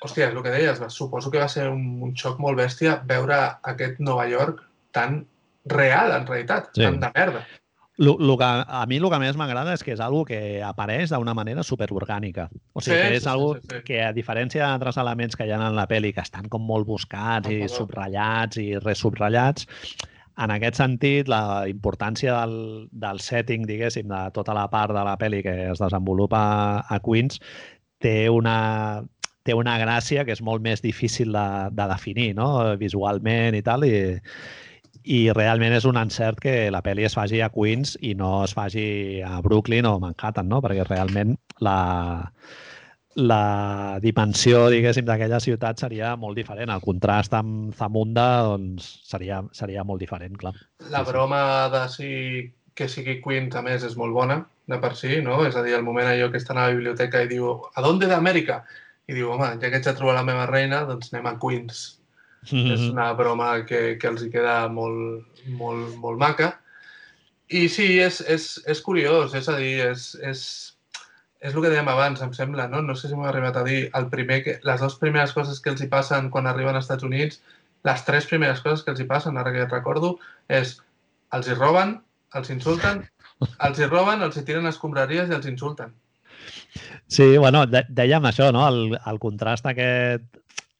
hòstia, és el que deies, suposo que va ser un, un xoc molt bèstia veure aquest Nova York tan real, en realitat, Sí. tan de merda. Lo, lo que, a mi el que més m'agrada és que és algo que apareix d'una manera superorgànica. O sigui, Sí, que és sí, algo sí, sí. que, a diferència d'altres elements que hi ha en la pel·li, que estan com molt buscats i subratllats i resubratllats, en aquest sentit, la importància del, del setting, diguéssim, de tota la part de la pel·li que es desenvolupa a Queens, té una, té una gràcia que és molt més difícil de, de definir, no? visualment i tal, i, i realment és un encert que la pel·li es faci a Queens i no es faci a Brooklyn o Manhattan, no? perquè realment la, la dimensió, diguéssim, d'aquella ciutat seria molt diferent. El contrast amb Zamunda doncs, seria, seria molt diferent, clar. La broma de si, que sigui Queens, a més, és molt bona, de per si, no? És a dir, el moment allò que està a la biblioteca i diu ¿A dónde d'Amèrica? I diu, home, ja que ets a trobar la meva reina, doncs anem a Queens. Mm És una broma que, que els hi queda molt, molt, molt maca. I sí, és, és, és curiós, és a dir, és, és, és el que dèiem abans, em sembla, no? No sé si m'ho he arribat a dir. El primer que, les dues primeres coses que els hi passen quan arriben als Estats Units, les tres primeres coses que els hi passen, ara que et recordo, és els hi roben, els insulten, els hi roben, els hi tiren escombraries i els insulten. Sí, bueno, de, dèiem això, no? El, el contrast aquest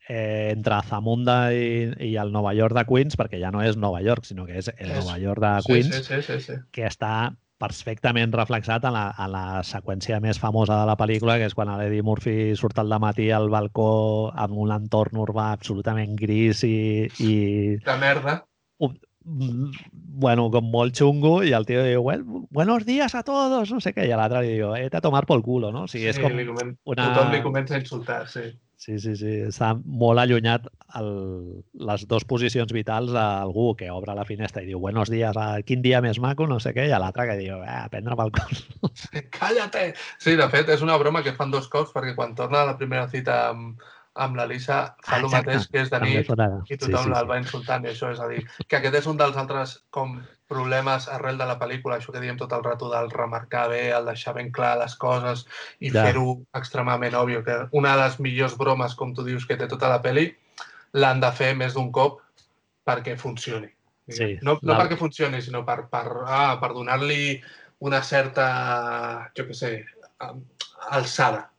eh, entre Zamunda i, i el Nova York de Queens, perquè ja no és Nova York, sinó que és el És- Nova York de Sí, Queens, sí, sí, sí, sí. que està perfectament reflexat en la, en la seqüència més famosa de la pel·lícula, que és quan l'Eddie Murphy surt al matí al balcó amb un entorn urbà absolutament gris i, i De merda. mm, bueno, com molt xungo, i el tio diu, "Buen- buenos días a todos, no sé què, i l'altre li diu, eh, a tomar pel culo, no? O sigui, és sí, com li comen... una- Tothom li comença a insultar, sí. Sí, sí, sí. Està molt allunyat el, les dues posicions vitals d'algú que obre la finestra i diu buenos días, a quin dia més maco, no sé què, i a l'altre que diu, eh, a prendre pel cul. Cállate! Sí, de fet, és una broma que fan dos cops perquè quan torna a la primera cita amb, amb la Lisa fa el mateix que és de nit i tothom sí, el va insultant i això és a dir, que aquest és un dels altres com problemes arrel de la pel·lícula, això que diem tot el rato del remarcar bé, el deixar ben clar les coses i Ja. fer-ho extremadament òbvio, que una de les millors bromes, com tu dius, que té tota la pel·li, l'han de fer més d'un cop perquè funcioni. Sí, no, no la- perquè funcioni, sinó per, per, ah, per donar-li una certa, jo què sé, alçada.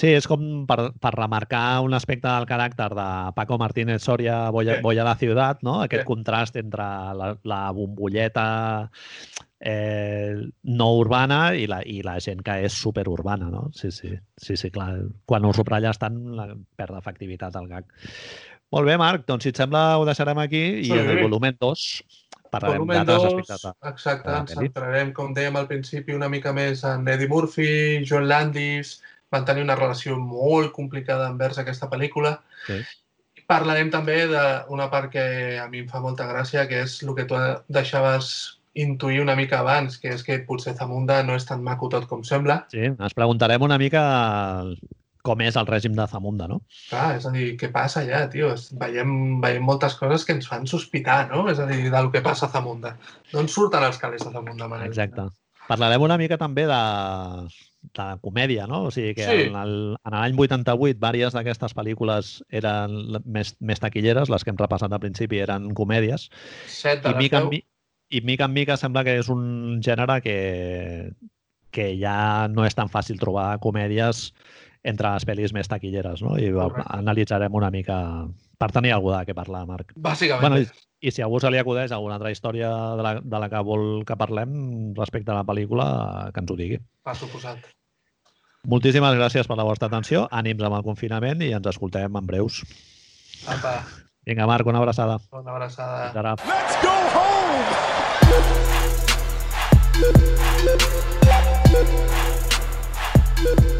Sí, és com per, per remarcar un aspecte del caràcter de Paco Martínez Soria, Boya, Sí. Boya la ciutat, no? aquest Sí. contrast entre la, la bombolleta eh, no urbana i la, i la gent que és superurbana, no? Sí, sí, sí, sí, clar. Quan ho subratlles tant, la, perd efectivitat el gag. Molt bé, Marc, doncs si et sembla ho deixarem aquí i Sí. en el volumen 2 parlarem d'altres 2, aspectes. de- exacte, de ens centrarem, com dèiem al principi, una mica més en Eddie Murphy, John Landis, van tenir una relació molt complicada envers aquesta pel·lícula. Sí. Parlarem també d'una part que a mi em fa molta gràcia, que és el que tu deixaves intuir una mica abans, que és que potser Zamunda no és tan maco tot com sembla. Sí, ens preguntarem una mica com és el règim de Zamunda, no? Clar, és a dir, què passa allà, tio? Veiem, veiem moltes coses que ens fan sospitar, no? És a dir, del que passa a Zamunda. D'on surten els calés de Zamunda, Manel? Exacte. Parlarem una mica també de, de comèdia, no? O sigui que Sí. en l'any 88 diverses d'aquestes pel·lícules eren més, més taquilleres, les que hem repassat al principi eren comèdies, Set i mica, en, mi- i mica en mica sembla que és un gènere que, que ja no és tan fàcil trobar comèdies entre les pel·lis més taquilleres, no? I Correcte. analitzarem una mica per tenir algú de què parlar, Marc. Bàsicament. Bueno, i, si a algú se li acudeix alguna altra història de la, de la que vol que parlem respecte a la pel·lícula, que ens ho digui. Per suposat. Moltíssimes gràcies per la vostra atenció, ànims amb el confinament i ens escoltem en breus. Apa, Vinga, Marc, una abraçada. una abraçada. Fins ara. Let's go home!